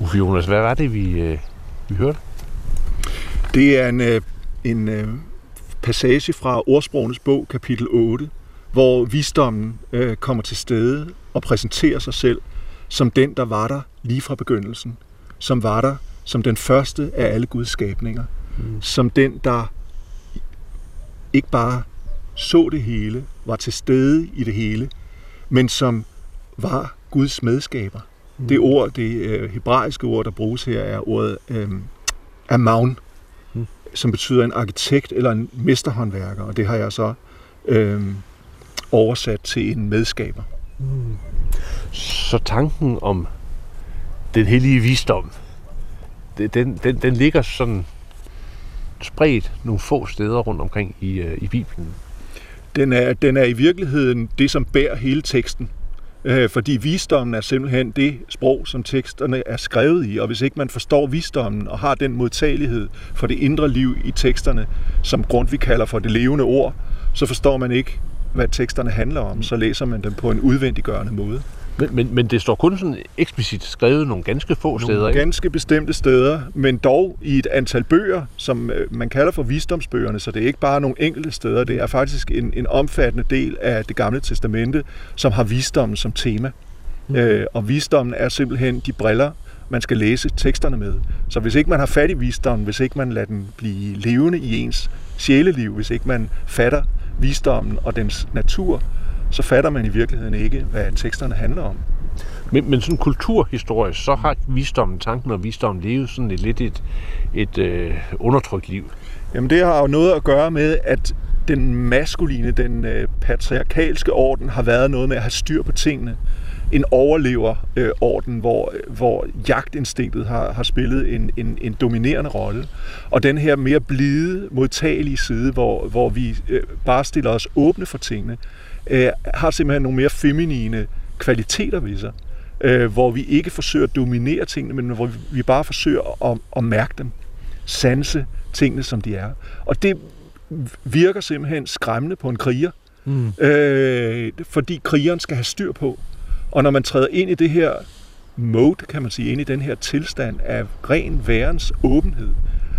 Uffe Jonas, hvad var det, vi, øh, vi hørte? Det er en, øh, en øh, passage fra Ordsprogenes bog, kapitel 8, hvor visdommen øh, kommer til stede og præsenterer sig selv som den, der var der lige fra begyndelsen – som var der som den første af alle Guds skabninger. Mm. Som den, der ikke bare så det hele, var til stede i det hele, men som var Guds medskaber. Mm. Det ord, det øh, hebraiske ord, der bruges her, er ordet øh, amaun, mm. som betyder en arkitekt eller en mesterhåndværker, og det har jeg så øh, oversat til en medskaber. Mm. Så tanken om den hellige visdom, den, den, den ligger sådan spredt nogle få steder rundt omkring i, øh, i Bibelen. Den er, den er i virkeligheden det, som bærer hele teksten. Øh, fordi visdommen er simpelthen det sprog, som teksterne er skrevet i. Og hvis ikke man forstår visdommen og har den modtagelighed for det indre liv i teksterne, som grund vi kalder for det levende ord, så forstår man ikke, hvad teksterne handler om. Så læser man dem på en udvendiggørende måde. Men, men, men det står kun sådan eksplicit skrevet nogle ganske få nogle steder, ikke? ganske bestemte steder, men dog i et antal bøger, som øh, man kalder for visdomsbøgerne, så det er ikke bare nogle enkelte steder, det er faktisk en, en omfattende del af det gamle testamente, som har visdommen som tema. Mm. Øh, og visdommen er simpelthen de briller man skal læse teksterne med. Så hvis ikke man har fat i visdommen, hvis ikke man lader den blive levende i ens sjæleliv, hvis ikke man fatter visdommen og dens natur, så fatter man i virkeligheden ikke, hvad teksterne handler om. Men, men sådan kulturhistorisk, så har visdommen, tanken og visdommen levet sådan et lidt et, et øh, undertrykt liv. Jamen det har jo noget at gøre med, at den maskuline, den øh, patriarkalske orden har været noget med at have styr på tingene. En overlever-orden, øh, hvor, hvor jagtinstinktet har, har spillet en, en, en dominerende rolle. Og den her mere blide, modtagelige side, hvor, hvor vi øh, bare stiller os åbne for tingene, øh, har simpelthen nogle mere feminine kvaliteter ved sig. Øh, hvor vi ikke forsøger at dominere tingene, men hvor vi bare forsøger at, at mærke dem, sanse tingene, som de er. Og det virker simpelthen skræmmende på en kriger, mm. øh, fordi krigeren skal have styr på. Og når man træder ind i det her mode, kan man sige, ind i den her tilstand af ren værens åbenhed,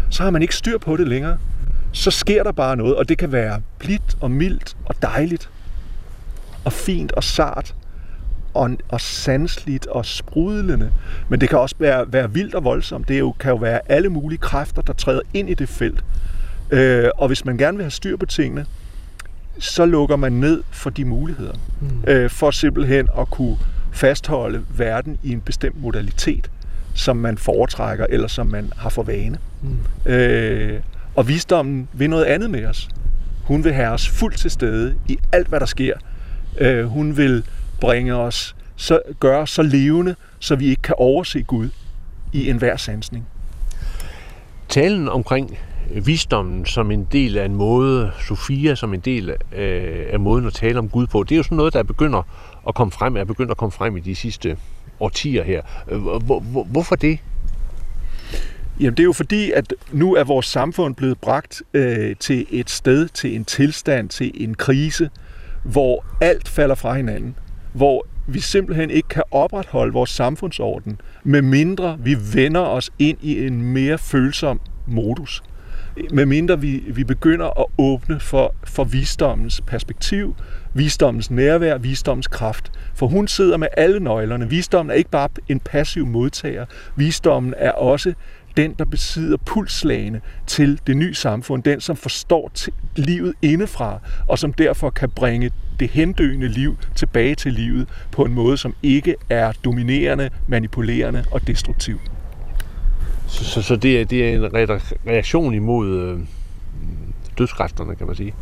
så har man ikke styr på det længere. Så sker der bare noget, og det kan være blidt og mildt og dejligt og fint og sart og, og sansligt og sprudlende. Men det kan også være, være vildt og voldsomt. Det jo, kan jo være alle mulige kræfter, der træder ind i det felt. Øh, og hvis man gerne vil have styr på tingene, så lukker man ned for de muligheder. Mm. Øh, for simpelthen at kunne fastholde verden i en bestemt modalitet, som man foretrækker, eller som man har for vane. Mm. Øh, og visdommen vil noget andet med os. Hun vil have os fuldt til stede i alt, hvad der sker. Øh, hun vil bringe os, så, gøre så levende, så vi ikke kan overse Gud i enhver sansning. Talen omkring visdommen som en del af en måde, Sofia som en del af, af måden at tale om Gud på, det er jo sådan noget, der begynder at komme frem, er begyndt at komme frem i de sidste årtier her. Hvor, hvor, hvorfor det? Jamen det er jo fordi, at nu er vores samfund blevet bragt øh, til et sted, til en tilstand, til en krise, hvor alt falder fra hinanden. Hvor vi simpelthen ikke kan opretholde vores samfundsorden, medmindre vi vender os ind i en mere følsom modus medmindre vi, vi begynder at åbne for, for visdommens perspektiv, visdommens nærvær, visdommens kraft. For hun sidder med alle nøglerne. Visdommen er ikke bare en passiv modtager. Visdommen er også den, der besidder pulslagene til det nye samfund, den, som forstår livet indefra, og som derfor kan bringe det hendøende liv tilbage til livet på en måde, som ikke er dominerende, manipulerende og destruktiv. Så, så, så det, er, det er en reaktion imod øh, dødskræfterne, kan man sige?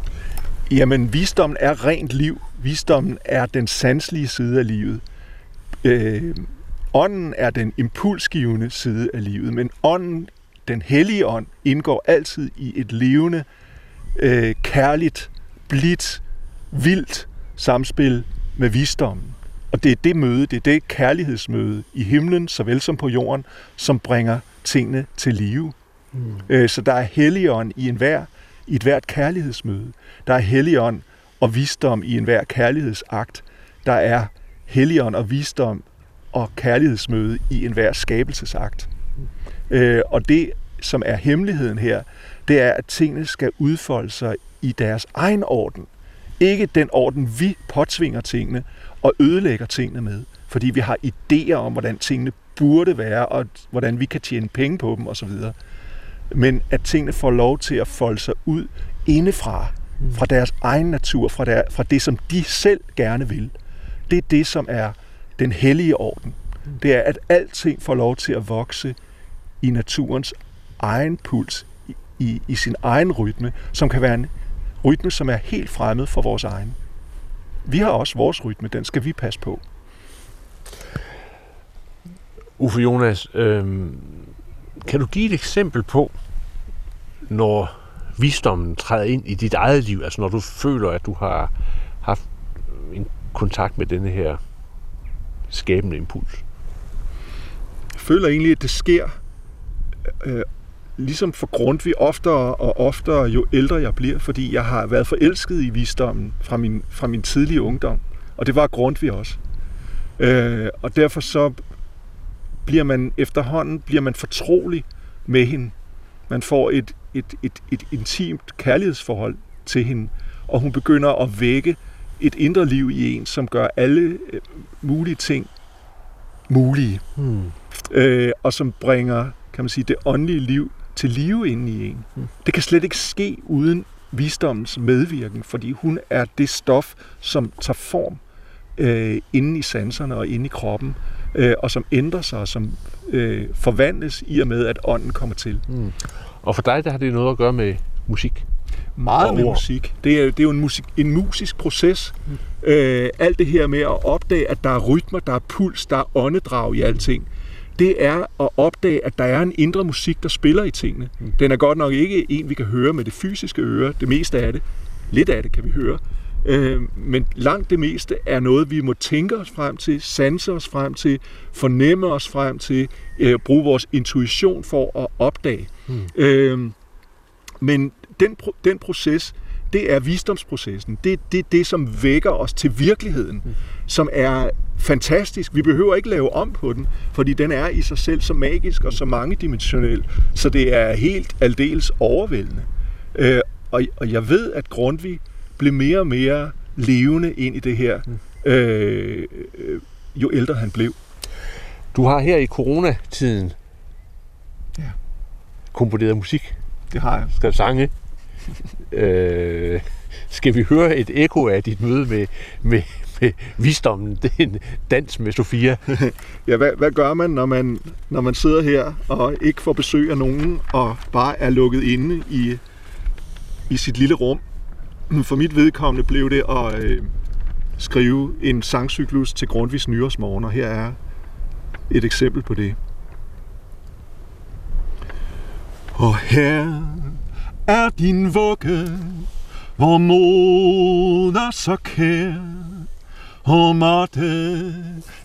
Jamen, visdommen er rent liv. Visdommen er den sanselige side af livet. Øh, ånden er den impulsgivende side af livet, men ånden, den hellige ånd, indgår altid i et levende, øh, kærligt, blidt, vildt samspil med visdommen. Og det er det møde, det er det kærlighedsmøde i himlen, såvel som på jorden, som bringer tingene til live. Mm. Øh, så der er helligånd i enhver, i et hvert kærlighedsmøde. Der er helligånd og visdom i enhver kærlighedsakt. Der er helligånd og visdom og kærlighedsmøde i enhver skabelsesakt. Øh, og det, som er hemmeligheden her, det er, at tingene skal udfolde sig i deres egen orden. Ikke den orden, vi påtvinger tingene og ødelægger tingene med. Fordi vi har idéer om, hvordan tingene burde være, og hvordan vi kan tjene penge på dem osv. Men at tingene får lov til at folde sig ud indefra, mm. fra deres egen natur, fra, der, fra det, som de selv gerne vil. Det er det, som er den hellige orden. Det er, at alting får lov til at vokse i naturens egen puls, i, i, i sin egen rytme, som kan være en rytme, som er helt fremmed for vores egen. Vi har også vores rytme, den skal vi passe på. Uffe Jonas, øh, kan du give et eksempel på, når visdommen træder ind i dit eget liv, altså når du føler, at du har haft en kontakt med denne her skabende impuls? Jeg føler egentlig, at det sker øh, ligesom for Grundtvig oftere og oftere, jo ældre jeg bliver, fordi jeg har været forelsket i visdommen fra min, fra min tidlige ungdom. Og det var Grundtvig også. Øh, og derfor så bliver man efterhånden bliver man fortrolig med hende. Man får et, et, et, et intimt kærlighedsforhold til hende, og hun begynder at vække et indre liv i en, som gør alle øh, mulige ting mulige, hmm. øh, og som bringer, kan man sige, det åndelige liv til live inde i en. Hmm. Det kan slet ikke ske uden visdommens medvirken, fordi hun er det stof, som tager form øh, inde i sanserne og inde i kroppen, øh, og som ændrer sig, og som øh, forvandles i og med, at ånden kommer til. Mm. Og for dig, der har det noget at gøre med musik? Meget med musik. Det er, det er jo en, musik, en musisk proces. Mm. Øh, alt det her med at opdage, at der er rytmer, der er puls, der er åndedrag i alting. Det er at opdage, at der er en indre musik, der spiller i tingene. Mm. Den er godt nok ikke en, vi kan høre med det fysiske øre. Det meste af det. Lidt af det kan vi høre. Øh, men langt det meste er noget, vi må tænke os frem til, sanse os frem til, fornemme os frem til, øh, bruge vores intuition for at opdage. Mm. Øh, men den, den proces, det er visdomsprocessen. Det er det, det, som vækker os til virkeligheden, mm. som er fantastisk. Vi behøver ikke lave om på den, fordi den er i sig selv så magisk og så mangedimensionel, så det er helt aldeles overvældende. Øh, og, og jeg ved, at Grundtvig blev mere og mere levende ind i det her, mm. øh, jo ældre han blev. Du har her i coronatiden ja. komponeret musik. Det har jeg. Skrevet sange øh, skal vi høre et ekko af dit møde med, med, med visdommen? Det er en dans med Sofia. *laughs* ja, hvad, hvad gør man når, man, når man sidder her og ikke får besøg af nogen, og bare er lukket inde i, i sit lille rum? For mit vedkommende blev det at øh, skrive en sangcyklus til Grundtvigs nyårsmorgen, og her er et eksempel på det. Og her er din vugge, hvor moder så kær, og måtte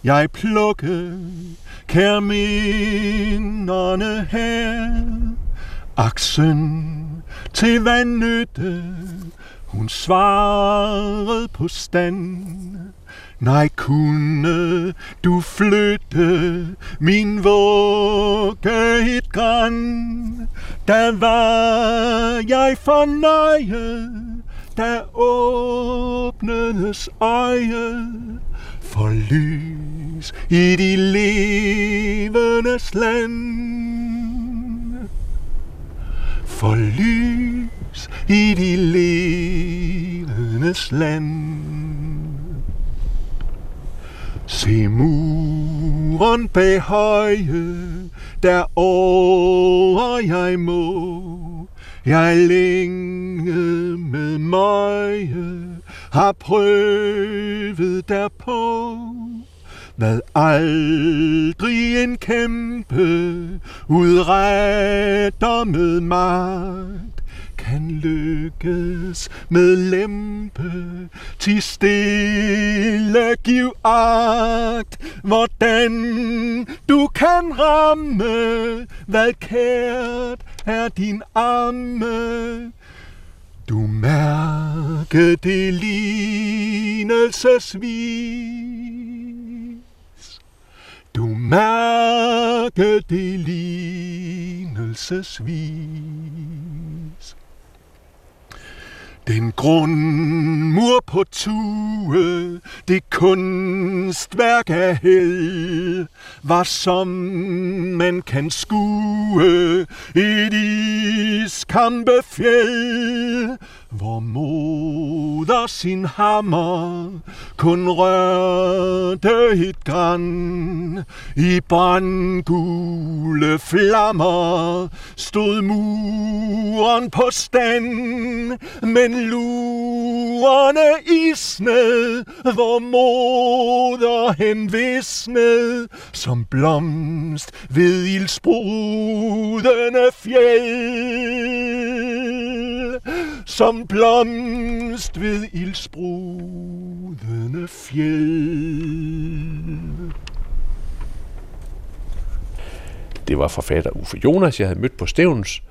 jeg plukke kær minderne her. Aksen til hvad nytte hun svarede på stand. Nej, kunne du flytte min vugge et græn, da var jeg fornøjet, da åbnedes øje for lys i de levendes land. For lys i de levendes land. Se muren bag høje, der over jeg må. Jeg længe med møje har prøvet derpå. Hvad aldrig en kæmpe udretter med mig kan lykkes med lempe til stille giv agt, hvordan du kan ramme, hvad kært er din arme. Du mærke det lignelsesvis. Du mærke det lignelsesvis. Den grundmur på tue, det kunstværk af held, var som man kan skue i iskampe fjeld, hvor moder sin hammer kun rørte et græn. I brandgule flammer stod muren på stand, men lurerne isned, hvor moder hen visned, som blomst ved ildsprudende fjeld som blomst ved ildsprudende fjeld. Det var forfatter Uffe Jonas, jeg havde mødt på Stævns.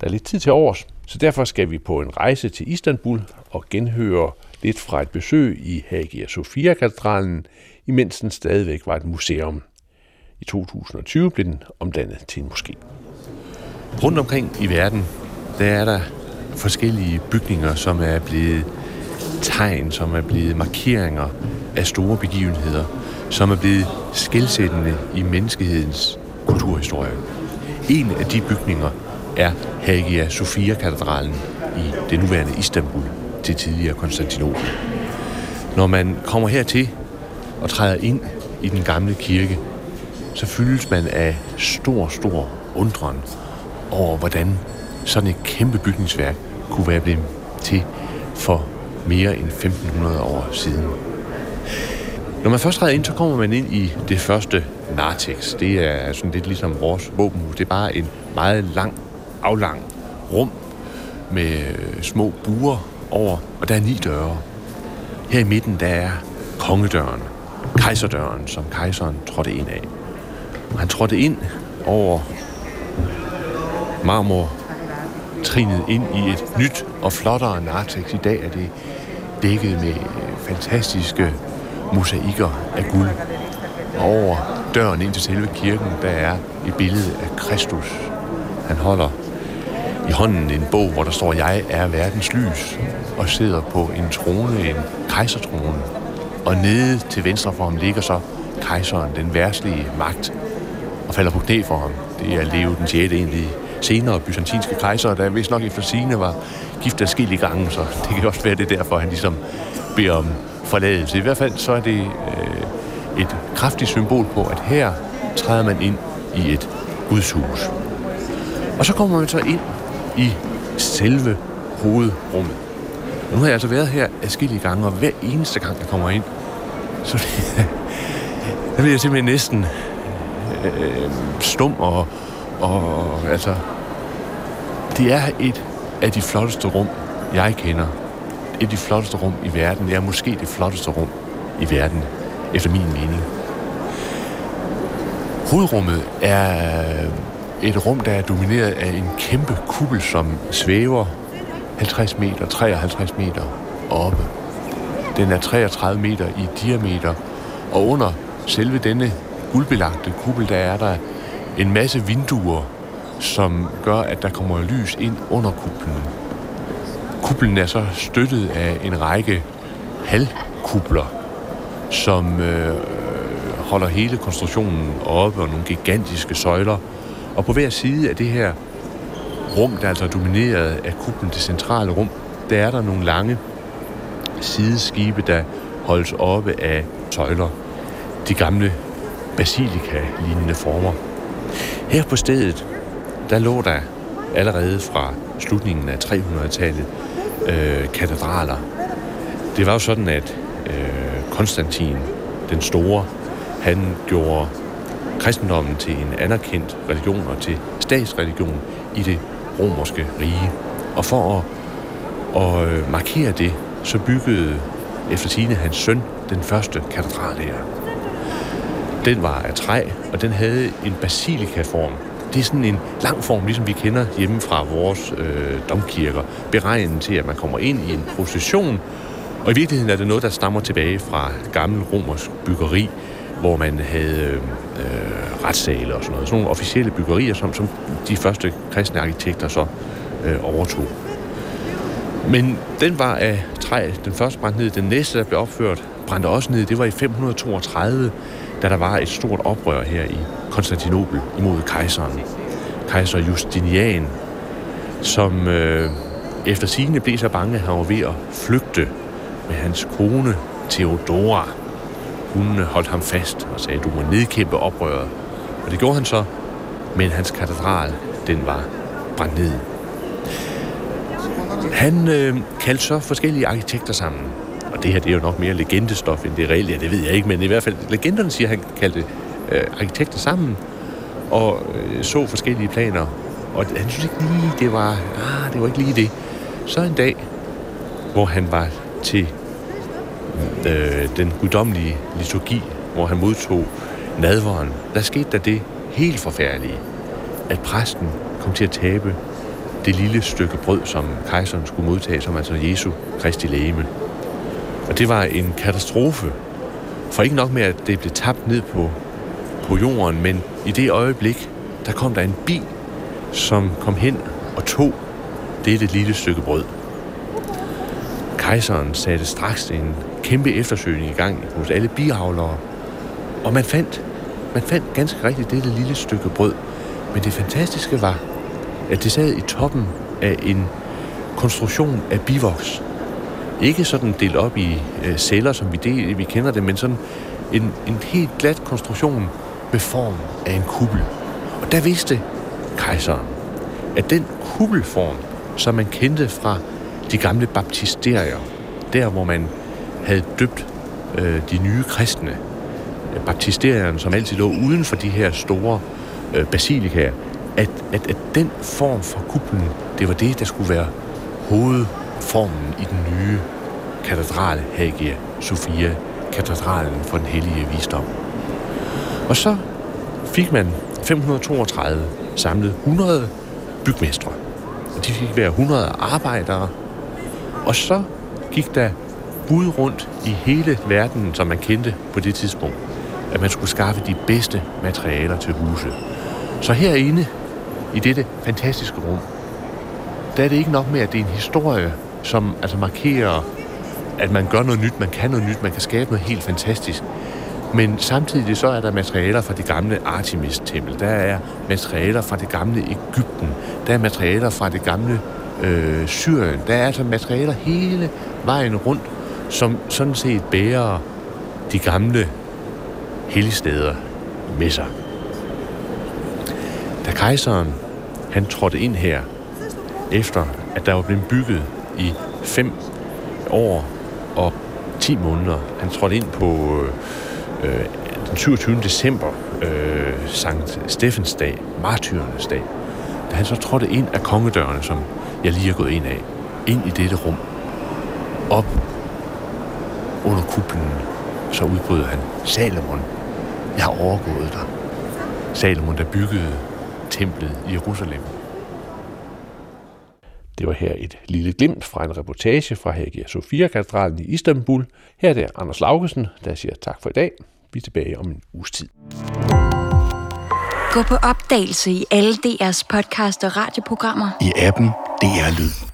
Der er lidt tid til års, så derfor skal vi på en rejse til Istanbul og genhøre lidt fra et besøg i Hagia Sophia-katedralen, imens den stadigvæk var et museum. I 2020 blev den omdannet til en moské. Rundt omkring i verden, der er der forskellige bygninger, som er blevet tegn, som er blevet markeringer af store begivenheder. som er blevet skældsættende i menneskehedens kulturhistorie. En af de bygninger er Hagia Sophia-katedralen i det nuværende Istanbul til tidligere Konstantinopel. Når man kommer hertil og træder ind i den gamle kirke, så fyldes man af stor, stor undren over, hvordan sådan et kæmpe bygningsværk kunne være blevet til for mere end 1500 år siden. Når man først træder ind, så kommer man ind i det første narthex. Det er sådan lidt ligesom vores våbenhus. Det er bare en meget lang, aflang rum med øh, små buer over, og der er ni døre. Her i midten, der er kongedøren, kejserdøren, som kejseren trådte ind af. Han trådte ind over marmor trinet ind i et nyt og flottere narthex. I dag er det dækket med fantastiske mosaikker af guld. Og over døren ind til selve kirken, der er et billede af Kristus. Han holder i hånden en bog, hvor der står, jeg er verdens lys, og sidder på en trone, en kejsertrone. Og nede til venstre for ham ligger så kejseren, den værtslige magt, og falder på knæ for ham. Det er Leo den 6. egentlig senere byzantinske kejser, der vist nok efter sine var gift i gange, så *laughs* det kan også være det derfor, han ligesom beder om forladelse. I hvert fald så er det øh, et kraftigt symbol på, at her træder man ind i et gudshus. Og så kommer man så ind i selve hovedrummet. Nu har jeg altså været her adskillige gange, og hver eneste gang, jeg kommer ind, så *laughs* der bliver jeg simpelthen næsten øh, stum og, og altså, det er et af de flotteste rum, jeg kender. Et af de flotteste rum i verden. Det er måske det flotteste rum i verden, efter min mening. Hovedrummet er et rum, der er domineret af en kæmpe kuppel, som svæver 50 meter, 53 meter oppe. Den er 33 meter i diameter, og under selve denne guldbelagte kuppel, der er der en masse vinduer, som gør, at der kommer lys ind under kuplen. Kuplen er så støttet af en række halvkupler, som øh, holder hele konstruktionen oppe og nogle gigantiske søjler. Og på hver side af det her rum, der er altså domineret af kuplen, det centrale rum, der er der nogle lange sideskibe, der holdes oppe af søjler. De gamle basilika-lignende former. Her på stedet, der lå der allerede fra slutningen af 300-tallet øh, katedraler. Det var jo sådan, at øh, Konstantin den Store, han gjorde kristendommen til en anerkendt religion og til statsreligion i det romerske rige. Og for at, at øh, markere det, så byggede efter sine hans søn den første katedral her. Den var af træ, og den havde en basilikaform. Det er sådan en lang form, ligesom vi kender hjemme fra vores øh, domkirker, beregnet til, at man kommer ind i en procession, og i virkeligheden er det noget, der stammer tilbage fra gammel romersk byggeri, hvor man havde øh, øh retssale og sådan noget. Sådan nogle officielle byggerier, som, som de første kristne arkitekter så øh, overtog. Men den var af træ. Den første brændte ned. Den næste, der blev opført, brændte også ned. Det var i 532 da der var et stort oprør her i Konstantinopel imod kejseren. Kejser Justinian, som øh, efter sigende blev så bange, at han var ved at flygte med hans kone Theodora. Hun holdt ham fast og sagde, du må nedkæmpe oprøret. Og det gjorde han så, men hans katedral, den var brændt ned. Han øh, kaldte så forskellige arkitekter sammen og det her det er jo nok mere legendestof, end det reelt, ja, det ved jeg ikke, men i hvert fald legenderne siger, at han kaldte øh, arkitekter sammen og øh, så forskellige planer. Og han synes ikke lige, det var, ah, det var ikke lige det. Så en dag, hvor han var til øh, den guddommelige liturgi, hvor han modtog nadveren, der skete der det helt forfærdelige, at præsten kom til at tabe det lille stykke brød, som kejseren skulle modtage, som altså Jesu Kristi lægeme. Og det var en katastrofe. For ikke nok med, at det blev tabt ned på, på jorden, men i det øjeblik, der kom der en bil, som kom hen og tog dette lille stykke brød. Kejseren satte straks en kæmpe eftersøgning i gang hos alle biavlere, Og man fandt, man fandt ganske rigtigt dette lille stykke brød. Men det fantastiske var, at det sad i toppen af en konstruktion af bivoks. Ikke sådan delt op i øh, celler, som vi, del, vi kender det, men sådan en, en helt glat konstruktion med form af en kuppel. Og der vidste kejseren, at den kuppelform, som man kendte fra de gamle baptisterier, der hvor man havde døbt øh, de nye kristne, øh, baptisterierne, som altid lå uden for de her store øh, basilikaer, at, at, at den form for kuplen, det var det, der skulle være formen i den nye katedral Hagia Sophia, katedralen for den hellige visdom. Og så fik man 532 samlet 100 bygmestre. Og de fik hver 100 arbejdere. Og så gik der bud rundt i hele verden, som man kendte på det tidspunkt, at man skulle skaffe de bedste materialer til huset. Så herinde, i dette fantastiske rum, der er det ikke nok med, at det er en historie, som altså markerer, at man gør noget nyt, man kan noget nyt, man kan skabe noget helt fantastisk. Men samtidig så er der materialer fra det gamle Artemis-tempel, der er materialer fra det gamle Ægypten, der er materialer fra det gamle øh, Syrien, der er altså materialer hele vejen rundt, som sådan set bærer de gamle helligsteder med sig. Da kejseren han trådte ind her, efter at der var blevet bygget i fem år og 10 måneder. Han trådte ind på øh, øh den 27. december, øh, Sankt Steffens dag, martyrernes dag. Da han så trådte ind af kongedørene, som jeg lige er gået ind af, ind i dette rum, op under kuplen, så udbrød han, Salomon, jeg har overgået dig. Salomon, der byggede templet i Jerusalem. Det var her et lille glimt fra en reportage fra Hagia Sophia-katedralen i Istanbul. Her er det Anders Laugesen, der siger tak for i dag. Vi er tilbage om en uges tid. Gå på opdagelse i alle DR's podcast og radioprogrammer. I appen DR Lyd.